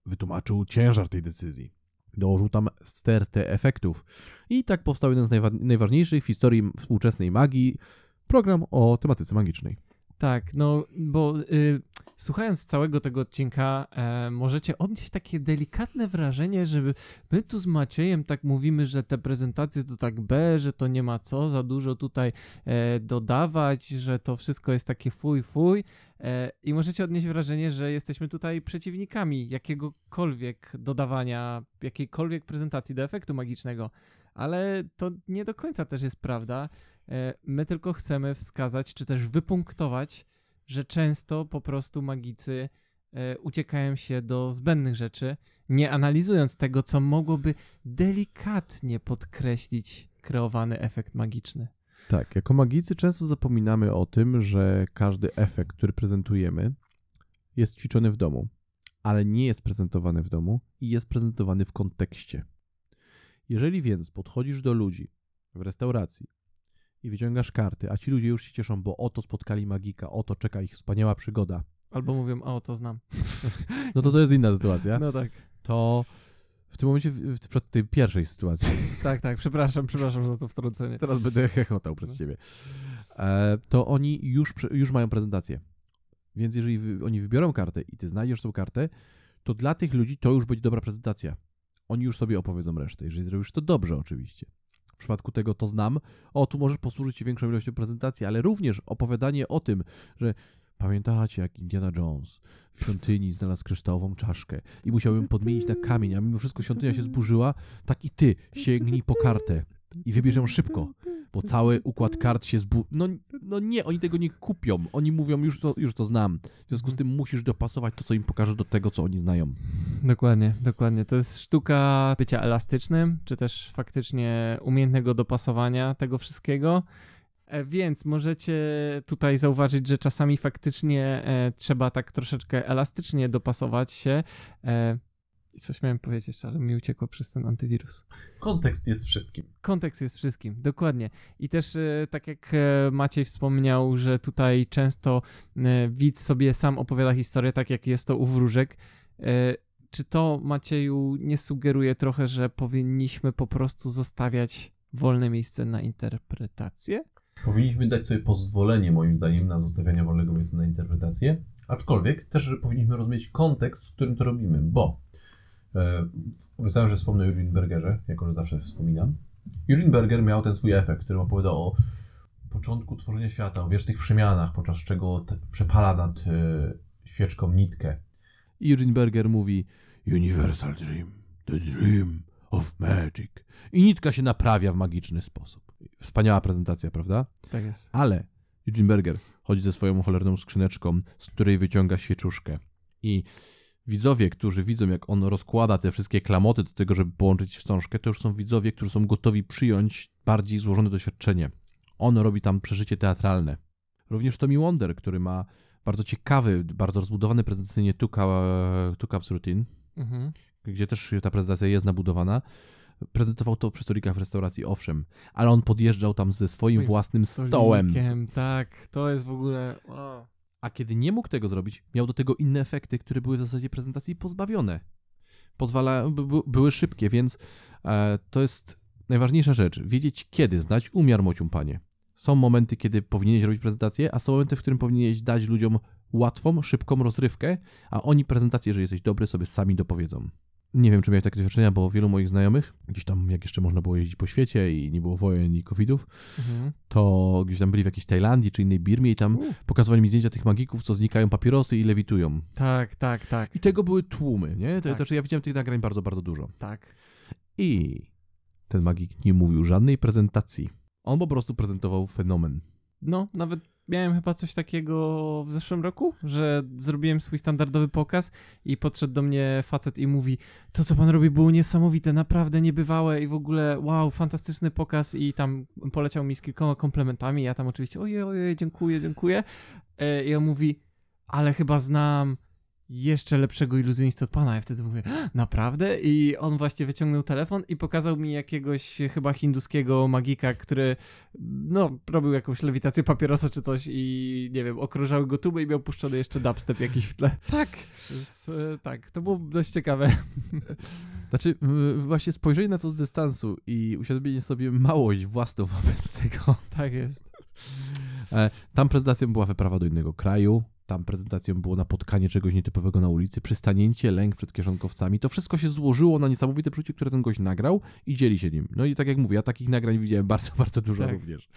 Wytłumaczył ciężar tej decyzji. Dołożył tam stertę efektów. I tak powstał jeden z najwa- najważniejszych w historii współczesnej magii program o tematyce magicznej. Tak, no, bo y, słuchając całego tego odcinka, e, możecie odnieść takie delikatne wrażenie, że my tu z Maciejem tak mówimy, że te prezentacje to tak B, że to nie ma co za dużo tutaj e, dodawać, że to wszystko jest takie fuj, fuj. E, I możecie odnieść wrażenie, że jesteśmy tutaj przeciwnikami jakiegokolwiek dodawania, jakiejkolwiek prezentacji do efektu magicznego. Ale to nie do końca też jest prawda. E, My tylko chcemy wskazać, czy też wypunktować, że często po prostu magicy e, uciekają się do zbędnych rzeczy nie analizując tego, co mogłoby delikatnie podkreślić kreowany efekt magiczny. Tak, jako magicy często zapominamy o tym, że każdy efekt, który prezentujemy, jest ćwiczony w domu, ale nie jest prezentowany w domu i jest prezentowany w kontekście. Jeżeli więc podchodzisz do ludzi w restauracji i wyciągasz karty, a ci ludzie już się cieszą, bo oto spotkali magika, oto czeka ich wspaniała przygoda, Albo mówią, o, to znam. no to to jest inna sytuacja. No tak. To w tym momencie, w, w tej pierwszej sytuacji, Tak, tak, przepraszam, przepraszam za to wtrącenie. teraz będę hechotał przez ciebie, e, to oni już, już mają prezentację. Więc jeżeli wy, oni wybiorą kartę i ty znajdziesz tą kartę, to dla tych ludzi to już będzie dobra prezentacja. Oni już sobie opowiedzą resztę, jeżeli zrobisz to dobrze oczywiście. W przypadku tego to znam, o tu możesz posłużyć się większą ilością prezentacji, ale również opowiadanie o tym, że pamiętacie jak Indiana Jones w świątyni znalazł kryształową czaszkę i musiał ją podmienić na kamień, a mimo wszystko świątynia się zburzyła, tak i ty sięgnij po kartę i wybierz ją szybko, bo cały układ kart się zbu... No, no nie, oni tego nie kupią. Oni mówią, już to, już to znam. W związku z tym musisz dopasować to, co im pokażesz do tego, co oni znają. Dokładnie, dokładnie. To jest sztuka bycia elastycznym, czy też faktycznie umiejętnego dopasowania tego wszystkiego. E, Więc możecie tutaj zauważyć, że czasami faktycznie e, trzeba tak troszeczkę elastycznie dopasować się. I coś miałem powiedzieć jeszcze, ale mi uciekło przez ten antywirus. Kontekst jest wszystkim. Kontekst jest wszystkim, dokładnie. I też e, tak jak e, Maciej wspomniał, że tutaj często e, widz sobie sam opowiada historię, tak jak jest to u wróżek. Czy to, Macieju, nie sugeruje trochę, że powinniśmy po prostu zostawiać wolne miejsce na interpretację? Powinniśmy dać sobie pozwolenie, moim zdaniem, na zostawianie wolnego miejsca na interpretację, aczkolwiek też że powinniśmy rozumieć kontekst, w którym to robimy, bo obiecałem, że wspomnę o Eugene Bergerze, jako że zawsze wspominam. Eugene Berger miał ten swój efekt, który opowiadał o początku tworzenia świata, o wiecznych przemianach, podczas czego przepala nad e, świeczką nitkę. I Eugene Berger mówi Universal Dream, the dream of magic. I nitka się naprawia w magiczny sposób. Wspaniała prezentacja, prawda? Tak jest. Ale Eugene Berger chodzi ze swoją cholerną skrzyneczką, z której wyciąga świeczuszkę. I widzowie, którzy widzą, jak on rozkłada te wszystkie klamoty do tego, żeby połączyć wstążkę, to już są widzowie, którzy są gotowi przyjąć bardziej złożone doświadczenie. On robi tam przeżycie teatralne. Również Tommy Wonder, który ma bardzo ciekawy, bardzo rozbudowany prezentacyjnie Two, Cu- Two Cups Routine, Mhm. gdzie też ta prezentacja jest nabudowana. Prezentował to przy stolikach w restauracji, owszem, ale on podjeżdżał tam ze swoim własnym stołem. Stolikiem, Tak, to jest w ogóle... O. A kiedy nie mógł tego zrobić, miał do tego inne efekty, które były w zasadzie prezentacji pozbawione. Pozwala, by, by, były szybkie, więc e, to jest najważniejsza rzecz. Wiedzieć kiedy, znać umiar mocium, panie. Są momenty, kiedy powinieneś robić prezentację, a są momenty, w którym powinieneś dać ludziom łatwą, szybką rozrywkę, a oni prezentację, jeżeli jesteś dobry, sobie sami dopowiedzą. Nie wiem, czy miałeś takie doświadczenia, bo wielu moich znajomych, gdzieś tam jak jeszcze można było jeździć po świecie i nie było wojen i covidów, Mhm. to gdzieś tam byli w jakiejś Tajlandii czy innej Birmie i tam U. pokazywali mi zdjęcia tych magików, co znikają papierosy i lewitują. Tak, tak, tak, I tego były tłumy, nie? To, Tak. Znaczy ja widziałem tych nagrań bardzo, bardzo dużo. tak. I ten magik nie mówił żadnej prezentacji. On po prostu prezentował fenomen. No, nawet miałem chyba coś takiego w zeszłym roku, że zrobiłem swój standardowy pokaz i podszedł do mnie facet i mówi to, co pan robi było niesamowite, naprawdę niebywałe i w ogóle wow, fantastyczny pokaz i tam poleciał mi z kilkoma komplementami, ja tam oczywiście ojej, ojej, dziękuję, dziękuję. E, i on mówi, ale chyba znam jeszcze lepszego iluzjonistę od pana. Ja wtedy mówię, naprawdę? I on właśnie wyciągnął telefon i pokazał mi jakiegoś chyba hinduskiego magika, który no, robił jakąś lewitację papierosa czy coś i nie wiem, okrążały go tuby i miał puszczony jeszcze dubstep jakiś w tle. Tak. Więc, e, tak, to było dość ciekawe. Znaczy, właśnie spojrzenie na to z dystansu i uświadomienie sobie małość własną wobec tego. tak jest. E, Tam prezentacją była wyprawa do innego kraju, tam prezentacją było napotkanie czegoś nietypowego na ulicy, przystanięcie, lęk przed kieszonkowcami. To wszystko się złożyło na niesamowite przeczucie, które ten gość nagrał i dzieli się nim. No i tak jak mówię, ja takich nagrań widziałem bardzo, bardzo dużo Tak. również.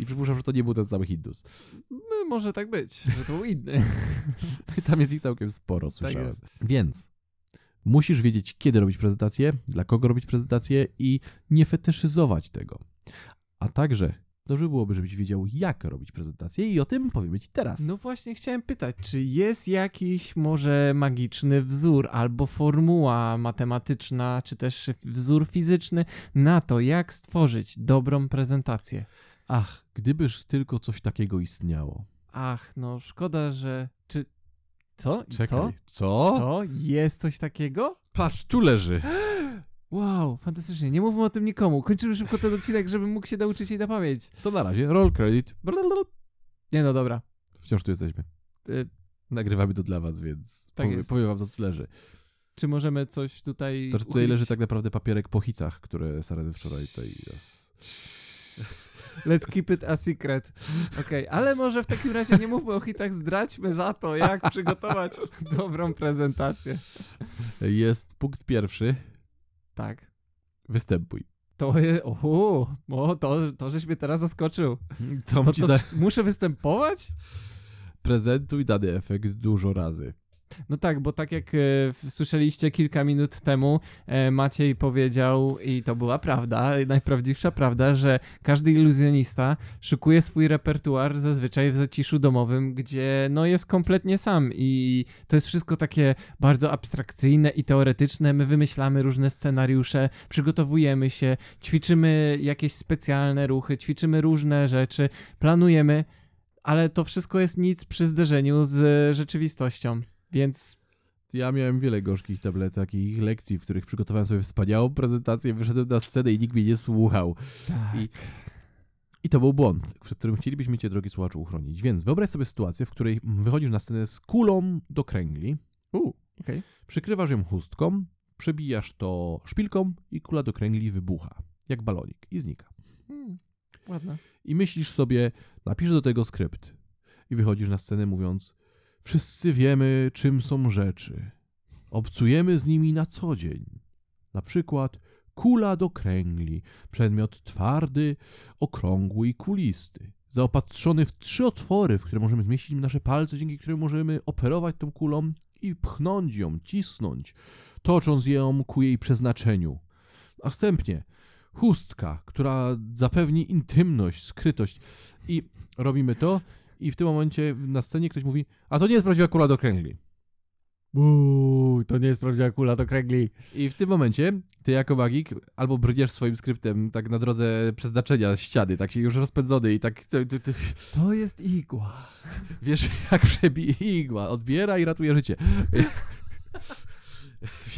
I przypuszczam, że to nie był ten samый Hindus. No, może tak być, że to był inny. Tam jest ich całkiem sporo, słyszałem. jest. Więc musisz wiedzieć, kiedy robić prezentację, dla kogo robić prezentację i nie fetyszyzować tego. A także dobrze byłoby, żebyś wiedział, jak robić prezentację i o tym powiemy Ci teraz. No właśnie chciałem pytać, czy jest jakiś może magiczny wzór albo formuła matematyczna, czy też wzór fizyczny na to, jak stworzyć dobrą prezentację? Ach, gdybyż tylko coś takiego istniało. Ach, no szkoda, że... Czy... Co? Czekaj, Co? co? Co? Jest coś takiego? Patrz, tu leży. Wow, fantastycznie. Nie mówmy o tym nikomu. Kończymy szybko ten odcinek, żebym mógł się nauczyć jej na pamięć. To na razie, roll credit. Nie no, dobra. Wciąż tu jesteśmy. Y, Nagrywamy to dla was, więc Tak powie, powiem wam, co tu leży. czy możemy coś tutaj To, że tutaj uchylić? leży tak naprawdę papierek po hitach, które Sarany wczoraj tutaj nas... Let's keep it a secret. Okej, ale może w takim razie nie mówmy o hitach, zdradźmy za to, jak przygotować dobrą prezentację. Jest punkt pierwszy. Tak. Występuj. To jest... Oho, o, to, to żeś mnie teraz zaskoczył. To to za... muszę występować? Prezentuj dany efekt dużo razy. No tak, bo tak jak e, słyszeliście kilka minut temu, e, Maciej powiedział, i to była prawda, najprawdziwsza prawda, że każdy iluzjonista szykuje swój repertuar zazwyczaj w zaciszu domowym, gdzie no jest kompletnie sam i to jest wszystko takie bardzo abstrakcyjne i teoretyczne. My wymyślamy różne scenariusze, przygotowujemy się, ćwiczymy jakieś specjalne ruchy, ćwiczymy różne rzeczy, planujemy, ale to wszystko jest nic przy zderzeniu z rzeczywistością. Więc Ja miałem wiele gorzkich tablet, takich lekcji, w których przygotowałem sobie wspaniałą prezentację, wyszedłem na scenę i nikt mnie nie słuchał. tak. I- I to był błąd, przed którym chcielibyśmy Cię, drogi słuchaczu, uchronić. Więc wyobraź sobie sytuację, w której wychodzisz na scenę z kulą do kręgli, U, okej. przykrywasz ją chustką, przebijasz to szpilką i kula do kręgli wybucha, jak balonik i znika. Hmm, ładne. I myślisz sobie, napisz do tego skrypt. I wychodzisz na scenę mówiąc, wszyscy wiemy, czym są rzeczy. Obcujemy z nimi na co dzień. Na przykład kula do kręgli, przedmiot twardy, okrągły i kulisty. Zaopatrzony w trzy otwory, w które możemy zmieścić nasze palce, dzięki którym możemy operować tą kulą i pchnąć ją, cisnąć, tocząc ją ku jej przeznaczeniu. Następnie chustka, która zapewni intymność, skrytość. I robimy to i w tym momencie na scenie ktoś mówi, a to nie jest prawdziwa kula do kręgli. Uuu, to nie jest prawdziwa kula, to kręgli. I w tym momencie ty jako magik albo brniesz swoim skryptem tak na drodze przeznaczenia ściany, tak się już rozpędzony i tak ty, ty, ty, To jest igła. wiesz jak przebije igła, odbiera i ratuje życie.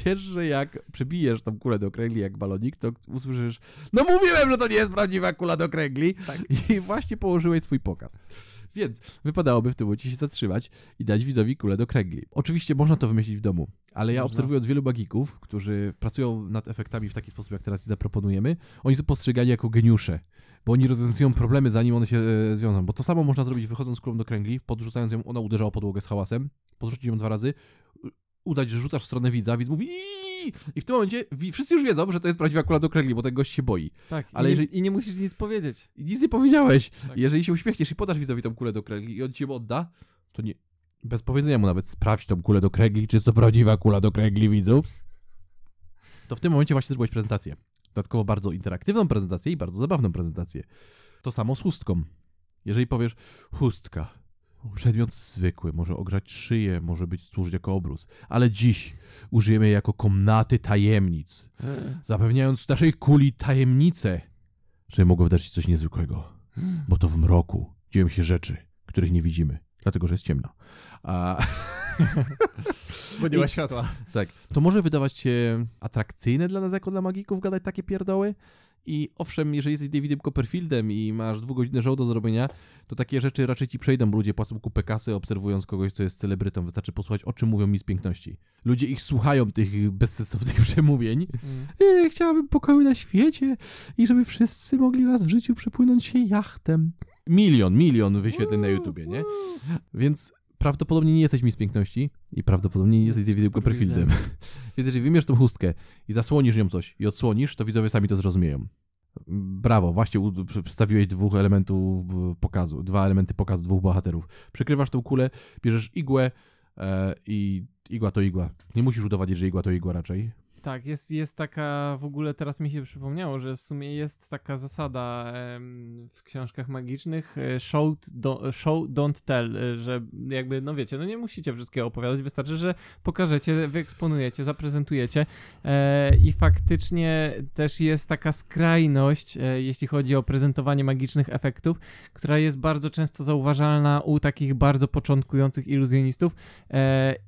Wiesz, że jak przebijesz tą kulę do kręgli jak balonik, to usłyszysz no mówiłem, że to nie jest prawdziwa kula do kręgli Tak. i właśnie położyłeś swój pokaz. Więc wypadałoby w tym momencie się zatrzymać i dać widzowi kulę do kręgli. Oczywiście można to wymyślić w domu, ale ja Można. obserwując wielu magików, którzy pracują nad efektami w taki sposób, jak teraz zaproponujemy, oni są postrzegani jako geniusze, bo oni rozwiązują problemy, zanim one się e, zwiążą. Bo to samo można zrobić wychodząc z kulą do kręgli, podrzucając ją, ona uderza o podłogę z hałasem, podrzucić ją dwa razy, udać, że rzucasz w stronę widza, widz mówi "Iii!" i w tym momencie wszyscy już wiedzą, że to jest prawdziwa kula do kręgli, bo ten gość się boi. Tak, Ale i, jeżeli- nie, i nie musisz nic powiedzieć. I nic nie powiedziałeś. Tak. Jeżeli się uśmiechniesz i podasz widzowi tą kulę do kręgli i on ci ją odda, to nie... Bez powiedzenia mu nawet sprawdź tą kulę do kręgli, czy to prawdziwa kula do kręgli widzów. To w tym momencie właśnie zrobiłeś prezentację. Dodatkowo bardzo interaktywną prezentację i bardzo zabawną prezentację. To samo z chustką. Jeżeli powiesz chustka, przedmiot zwykły, może ogrzać szyję, może być służyć jako obrus, ale dziś użyjemy jej jako komnaty tajemnic zapewniając naszej kuli tajemnicę, że mogło wydarzyć coś niezwykłego, bo to w mroku dzieją się rzeczy, których nie widzimy, dlatego że jest ciemno. A Bo nie ma światła. tak, to może wydawać się atrakcyjne dla nas jako dla magików gadać takie pierdoły. I owszem, jeżeli jesteś Davidem Copperfieldem i masz dwugodzinne show do zrobienia, to takie rzeczy raczej ci przejdą, bo ludzie płacą kupę kasy, obserwując kogoś, kto jest celebrytą. Wystarczy posłuchać, o czym mówią mi z piękności. Ludzie ich słuchają, tych bezsensownych przemówień, Mm. Chciałabym pokoju na świecie i żeby wszyscy mogli raz w życiu przepłynąć się jachtem. Milion, milion wyświetleń na YouTubie, nie? Więc prawdopodobnie nie jesteś Miss Piękności i prawdopodobnie nie jesteś Davidem Copperfieldem. Więc jeżeli wymiesz tą chustkę i zasłonisz nią coś i odsłonisz, to widzowie sami to zrozumieją. Brawo, właśnie przedstawiłeś dwóch elementów pokazu, dwa elementy pokazu dwóch bohaterów. Przykrywasz tą kulę, bierzesz igłę e, i igła to igła. Nie musisz udowadniać, że igła to igła raczej. Tak, jest, jest taka, w ogóle teraz mi się przypomniało, że w sumie jest taka zasada w książkach magicznych e, show, do, show don't tell, e, że jakby, no wiecie, no nie musicie wszystkiego opowiadać, wystarczy, że pokażecie, wyeksponujecie, zaprezentujecie e, i faktycznie też jest taka skrajność, jeśli chodzi o prezentowanie magicznych efektów, która jest bardzo często zauważalna u takich bardzo początkujących iluzjonistów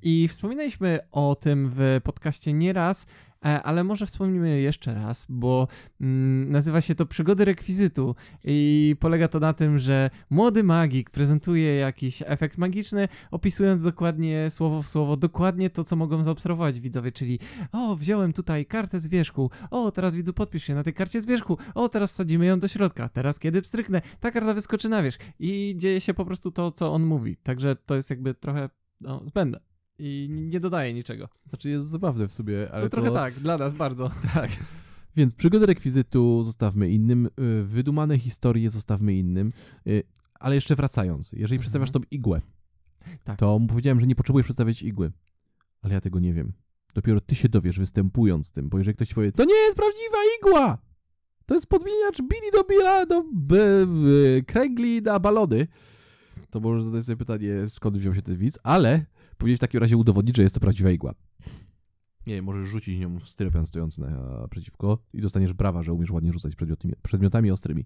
i wspominaliśmy o tym w podcaście nieraz, ale może wspomnimy jeszcze raz, bo mm, nazywa się to Przygody Rekwizytu i polega to na tym, że młody magik prezentuje jakiś efekt magiczny, opisując dokładnie słowo w słowo, dokładnie to, co mogą zaobserwować widzowie, czyli o, wziąłem tutaj kartę z wierzchu, o, teraz widzu podpisz się na tej karcie z wierzchu, o, teraz wsadzimy ją do środka, teraz kiedy pstryknę, ta karta wyskoczy na wierzch i dzieje się po prostu to, co on mówi, także to jest jakby trochę no, zbędne i nie dodaje niczego. Znaczy jest zabawne w sobie, ale to trochę tak, dla nas bardzo. Tak. Więc przygody rekwizytu zostawmy innym, y, wydumane historie zostawmy innym, y, ale jeszcze wracając, jeżeli Mhm. przedstawiasz tą igłę, Tak. to powiedziałem, że nie potrzebujesz przedstawiać igły, ale ja tego nie wiem. Dopiero ty się dowiesz występując tym, bo jeżeli ktoś powie, to nie jest prawdziwa igła! To jest podmieniacz Billy do Billa, do b, b, kręgli na balony. To może zadać sobie pytanie, skąd wziął się ten widz, ale powinieneś w takim razie udowodnić, że jest to prawdziwa igła. Nie możesz rzucić nią w styropian stojący naprzeciwko i dostaniesz brawa, że umiesz ładnie rzucać przedmiotami, przedmiotami ostrymi.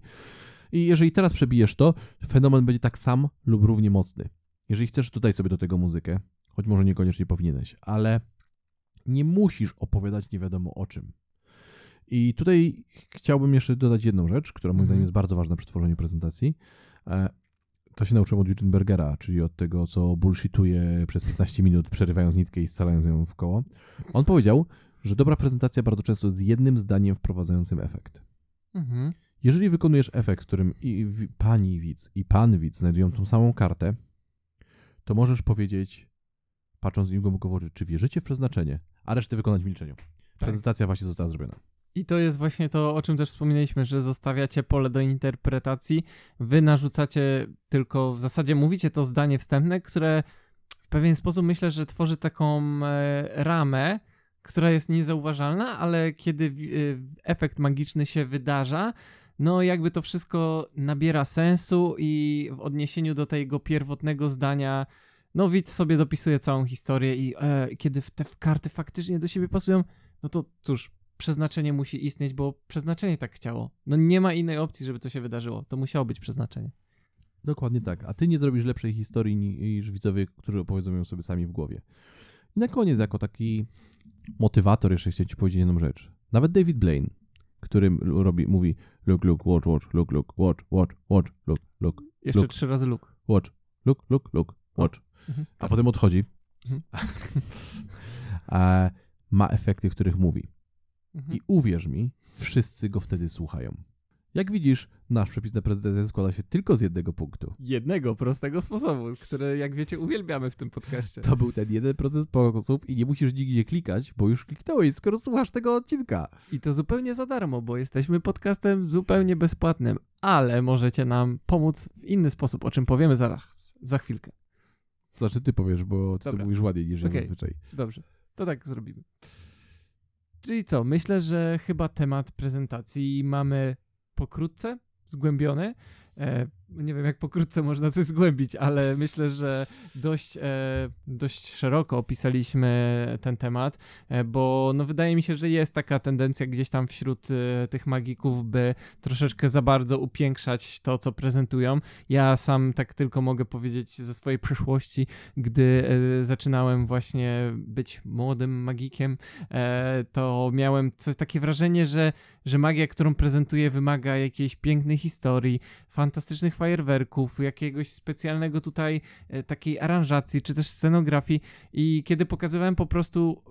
I jeżeli teraz przebijesz to, fenomen będzie tak sam lub równie mocny. Jeżeli chcesz, dodaj sobie do tego muzykę, choć może niekoniecznie powinieneś, ale nie musisz opowiadać nie wiadomo o czym. I tutaj chciałbym jeszcze dodać jedną rzecz, która moim Mhm. zdaniem jest bardzo ważna przy tworzeniu prezentacji. To się nauczyłem od Eugene Bergera, czyli od tego, co bullshituje przez 15 minut, przerywając nitkę i scalając ją w koło. On powiedział, że dobra prezentacja bardzo często jest jednym zdaniem wprowadzającym efekt. Mhm. Jeżeli wykonujesz efekt, w którym i pani widz i pan widz znajdują tą samą kartę, to możesz powiedzieć, patrząc im głęboko w oczy, czy wierzycie w przeznaczenie, a resztę wykonać w milczeniu. Prezentacja właśnie została zrobiona. I to jest właśnie to, o czym też wspominaliśmy, że zostawiacie pole do interpretacji. Wy narzucacie tylko, w zasadzie mówicie to zdanie wstępne, które w pewien sposób myślę, że tworzy taką e, ramę, która jest niezauważalna, ale kiedy e, efekt magiczny się wydarza, no jakby to wszystko nabiera sensu i w odniesieniu do tego pierwotnego zdania, no widz sobie dopisuje całą historię i e, kiedy te karty faktycznie do siebie pasują, no to cóż, przeznaczenie musi istnieć, bo przeznaczenie tak chciało. No nie ma innej opcji, żeby to się wydarzyło. To musiało być przeznaczenie. Dokładnie tak. A ty nie zrobisz lepszej historii ni- niż widzowie, którzy opowiedzą ją sobie sami w głowie. I na koniec, jako taki motywator, jeszcze chciałem ci powiedzieć jedną rzecz. Nawet David Blaine, który m- robi, mówi look, look, watch, watch, look, look, watch, watch, watch, look, look, Jeszcze Look. trzy razy luk. watch, look, look, look, watch. Mhm. A potem odchodzi. Mhm. A ma efekty, których mówi. Mhm. I uwierz mi, wszyscy go wtedy słuchają. Jak widzisz, nasz przepis na prezydentę składa się tylko z jednego punktu. Jednego prostego sposobu, który, jak wiecie, uwielbiamy w tym podcaście. To był ten jeden proces sposób i nie musisz nigdzie klikać, bo już kliknąłeś, skoro słuchasz tego odcinka. I to zupełnie za darmo, bo jesteśmy podcastem zupełnie bezpłatnym, ale możecie nam pomóc w inny sposób, o czym powiemy zaraz, za chwilkę. To znaczy ty powiesz, bo ty to mówisz ładniej niż ja Okej. zazwyczaj. Dobrze, to tak zrobimy. Czyli co? Myślę, że chyba temat prezentacji mamy pokrótce zgłębiony. E, nie wiem, jak pokrótce można coś zgłębić, ale myślę, że dość, e, dość szeroko opisaliśmy ten temat, e, bo no, wydaje mi się, że jest taka tendencja gdzieś tam wśród e, tych magików, by troszeczkę za bardzo upiększać to, co prezentują. Ja sam tak tylko mogę powiedzieć ze swojej przeszłości, gdy zaczynałem właśnie być młodym magikiem, to miałem coś takie wrażenie, że, że magia, którą prezentuję, wymaga jakiejś pięknej historii, fantastycznych fajerwerków, jakiegoś specjalnego tutaj e, takiej aranżacji, czy też scenografii. I kiedy pokazywałem po prostu,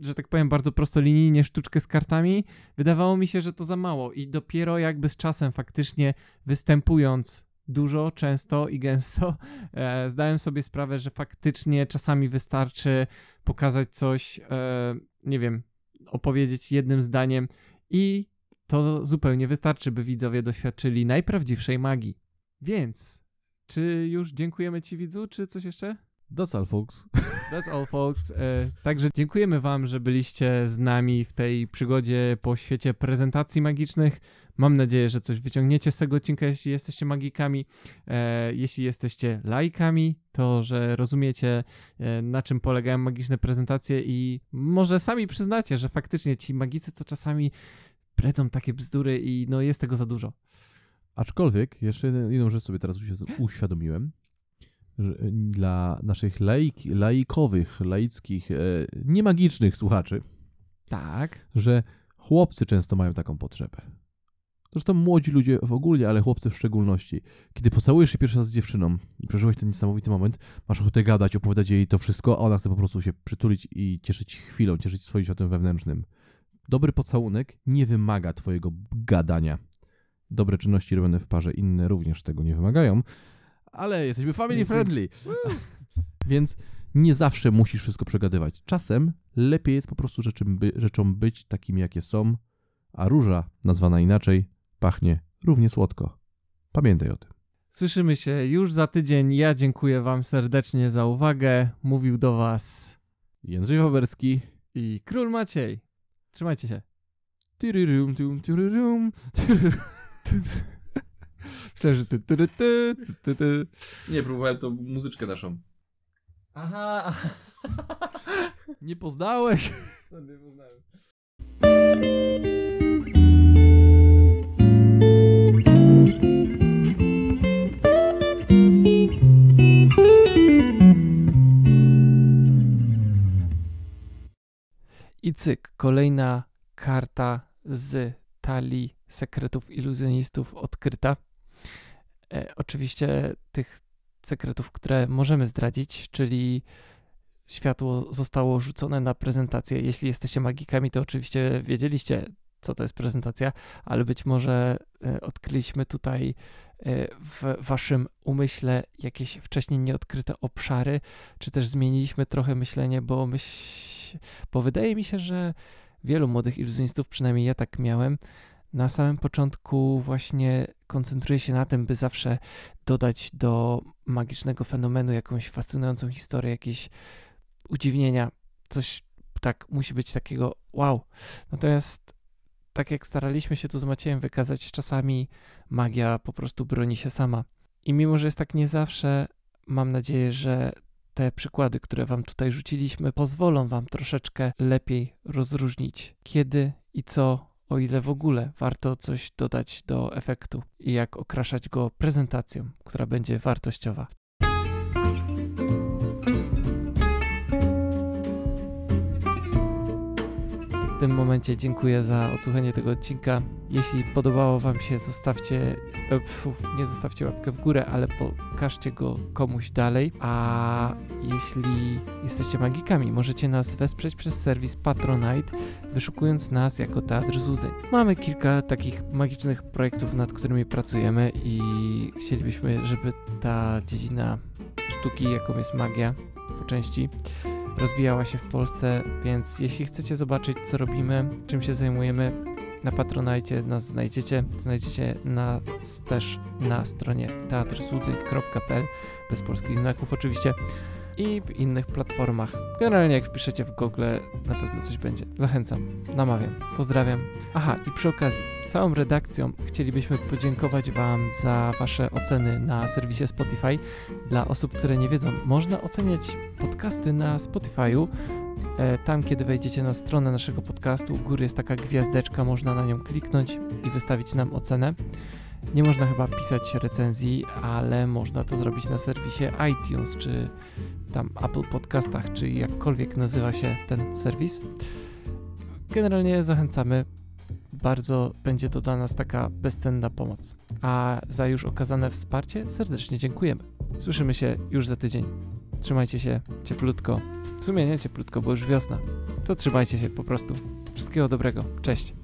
że tak powiem, bardzo prostolinijnie sztuczkę z kartami, wydawało mi się, że to za mało. I dopiero jakby z czasem faktycznie występując dużo, często i gęsto, e, zdałem sobie sprawę, że faktycznie czasami wystarczy pokazać coś, e, nie wiem, opowiedzieć jednym zdaniem i to zupełnie wystarczy, by widzowie doświadczyli najprawdziwszej magii. Więc, czy już dziękujemy Ci widzu, czy coś jeszcze? That's all, folks. That's all, folks. E, także dziękujemy Wam, że byliście z nami w tej przygodzie po świecie prezentacji magicznych. Mam nadzieję, że coś wyciągniecie z tego odcinka, jeśli jesteście magikami. E, jeśli jesteście laikami, to że rozumiecie, e, na czym polegają magiczne prezentacje i może sami przyznacie, że faktycznie ci magicy to czasami bredzą takie bzdury i no jest tego za dużo. Aczkolwiek, jeszcze jedną rzecz sobie teraz uświ- uświadomiłem, że dla naszych laik, laikowych, laickich, e, niemagicznych słuchaczy, Tak. że chłopcy często mają taką potrzebę. Zresztą młodzi ludzie w ogóle, ale chłopcy w szczególności. Kiedy pocałujesz się pierwszy raz z dziewczyną i przeżyłeś ten niesamowity moment, masz ochotę gadać, opowiadać jej to wszystko, a ona chce po prostu się przytulić i cieszyć chwilą, cieszyć swoim światem wewnętrznym. Dobry pocałunek nie wymaga twojego gadania. Dobre czynności robione w parze inne również tego nie wymagają, ale jesteśmy family friendly. Więc nie zawsze musisz wszystko przegadywać. Czasem lepiej jest po prostu rzeczym by, rzeczom być takimi, jakie są, a róża, nazwana inaczej, pachnie równie słodko. Pamiętaj o tym. Słyszymy się już za tydzień. Ja dziękuję Wam serdecznie za uwagę. Mówił do Was Jędrzej Waberski. i Król Maciej. Trzymajcie się. Tyryrum, tum, tyryrum. Myślę, że ty, ty, ty, ty, ty, ty. Nie, próbowałem tą muzyczkę naszą. Aha, Nie poznałeś? nie poznałem. I cyk, kolejna karta z talii sekretów iluzjonistów odkryta. E, oczywiście tych sekretów, które możemy zdradzić, czyli światło zostało rzucone na prezentację. Jeśli jesteście magikami, to oczywiście wiedzieliście, co to jest prezentacja, ale być może e, odkryliśmy tutaj e, w waszym umyśle jakieś wcześniej nieodkryte obszary, czy też zmieniliśmy trochę myślenie, bo myśl, bo wydaje mi się, że wielu młodych iluzjonistów, przynajmniej ja tak miałem, na samym początku właśnie koncentruje się na tym, by zawsze dodać do magicznego fenomenu jakąś fascynującą historię, jakieś udziwnienia, coś tak musi być takiego wow. Natomiast tak jak staraliśmy się tu z Maciejem wykazać, czasami magia po prostu broni się sama. I mimo, że jest tak nie zawsze, mam nadzieję, że te przykłady, które wam tutaj rzuciliśmy, pozwolą wam troszeczkę lepiej rozróżnić, kiedy i co, o ile w ogóle warto coś dodać do efektu i jak okraszać go prezentacją, która będzie wartościowa. W tym momencie dziękuję za odsłuchanie tego odcinka. Jeśli podobało Wam się, zostawcie, e, pfu, nie zostawcie łapkę w górę, ale pokażcie go komuś dalej. A jeśli jesteście magikami, możecie nas wesprzeć przez serwis Patronite, wyszukując nas jako Teatr Złudzeń. Mamy kilka takich magicznych projektów, nad którymi pracujemy i chcielibyśmy, żeby ta dziedzina sztuki, jaką jest magia, po części rozwijała się w Polsce, więc jeśli chcecie zobaczyć, co robimy, czym się zajmujemy, na Patronite nas znajdziecie. Znajdziecie nas też na stronie teatrzzudzeń.pl bez polskich znaków oczywiście i w innych platformach. Generalnie jak wpiszecie w Google, na pewno coś będzie. Zachęcam, namawiam, pozdrawiam. Aha, i przy okazji, całą redakcją chcielibyśmy podziękować Wam za Wasze oceny na serwisie Spotify. Dla osób, które nie wiedzą, można oceniać podcasty na Spotify'u. E, Tam, kiedy wejdziecie na stronę naszego podcastu, u góry jest taka gwiazdeczka, można na nią kliknąć i wystawić nam ocenę. Nie można chyba pisać recenzji, ale można to zrobić na serwisie iTunes, czy tam Apple Podcastach, czy jakkolwiek nazywa się ten serwis. Generalnie zachęcamy. Bardzo będzie to dla nas taka bezcenna pomoc. A za już okazane wsparcie serdecznie dziękujemy. Słyszymy się już za tydzień. Trzymajcie się cieplutko. W sumie nie cieplutko, bo już wiosna. To trzymajcie się po prostu. Wszystkiego dobrego. Cześć.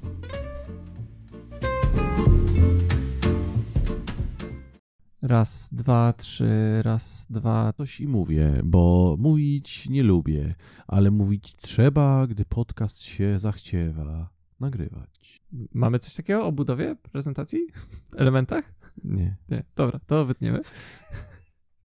Raz, dwa, trzy, raz, dwa. Coś i mówię, bo mówić nie lubię, ale mówić trzeba, gdy podcast się zachciewa nagrywać. Mamy coś takiego o budowie prezentacji? Elementach? Nie. Nie. Dobra, to wytniemy.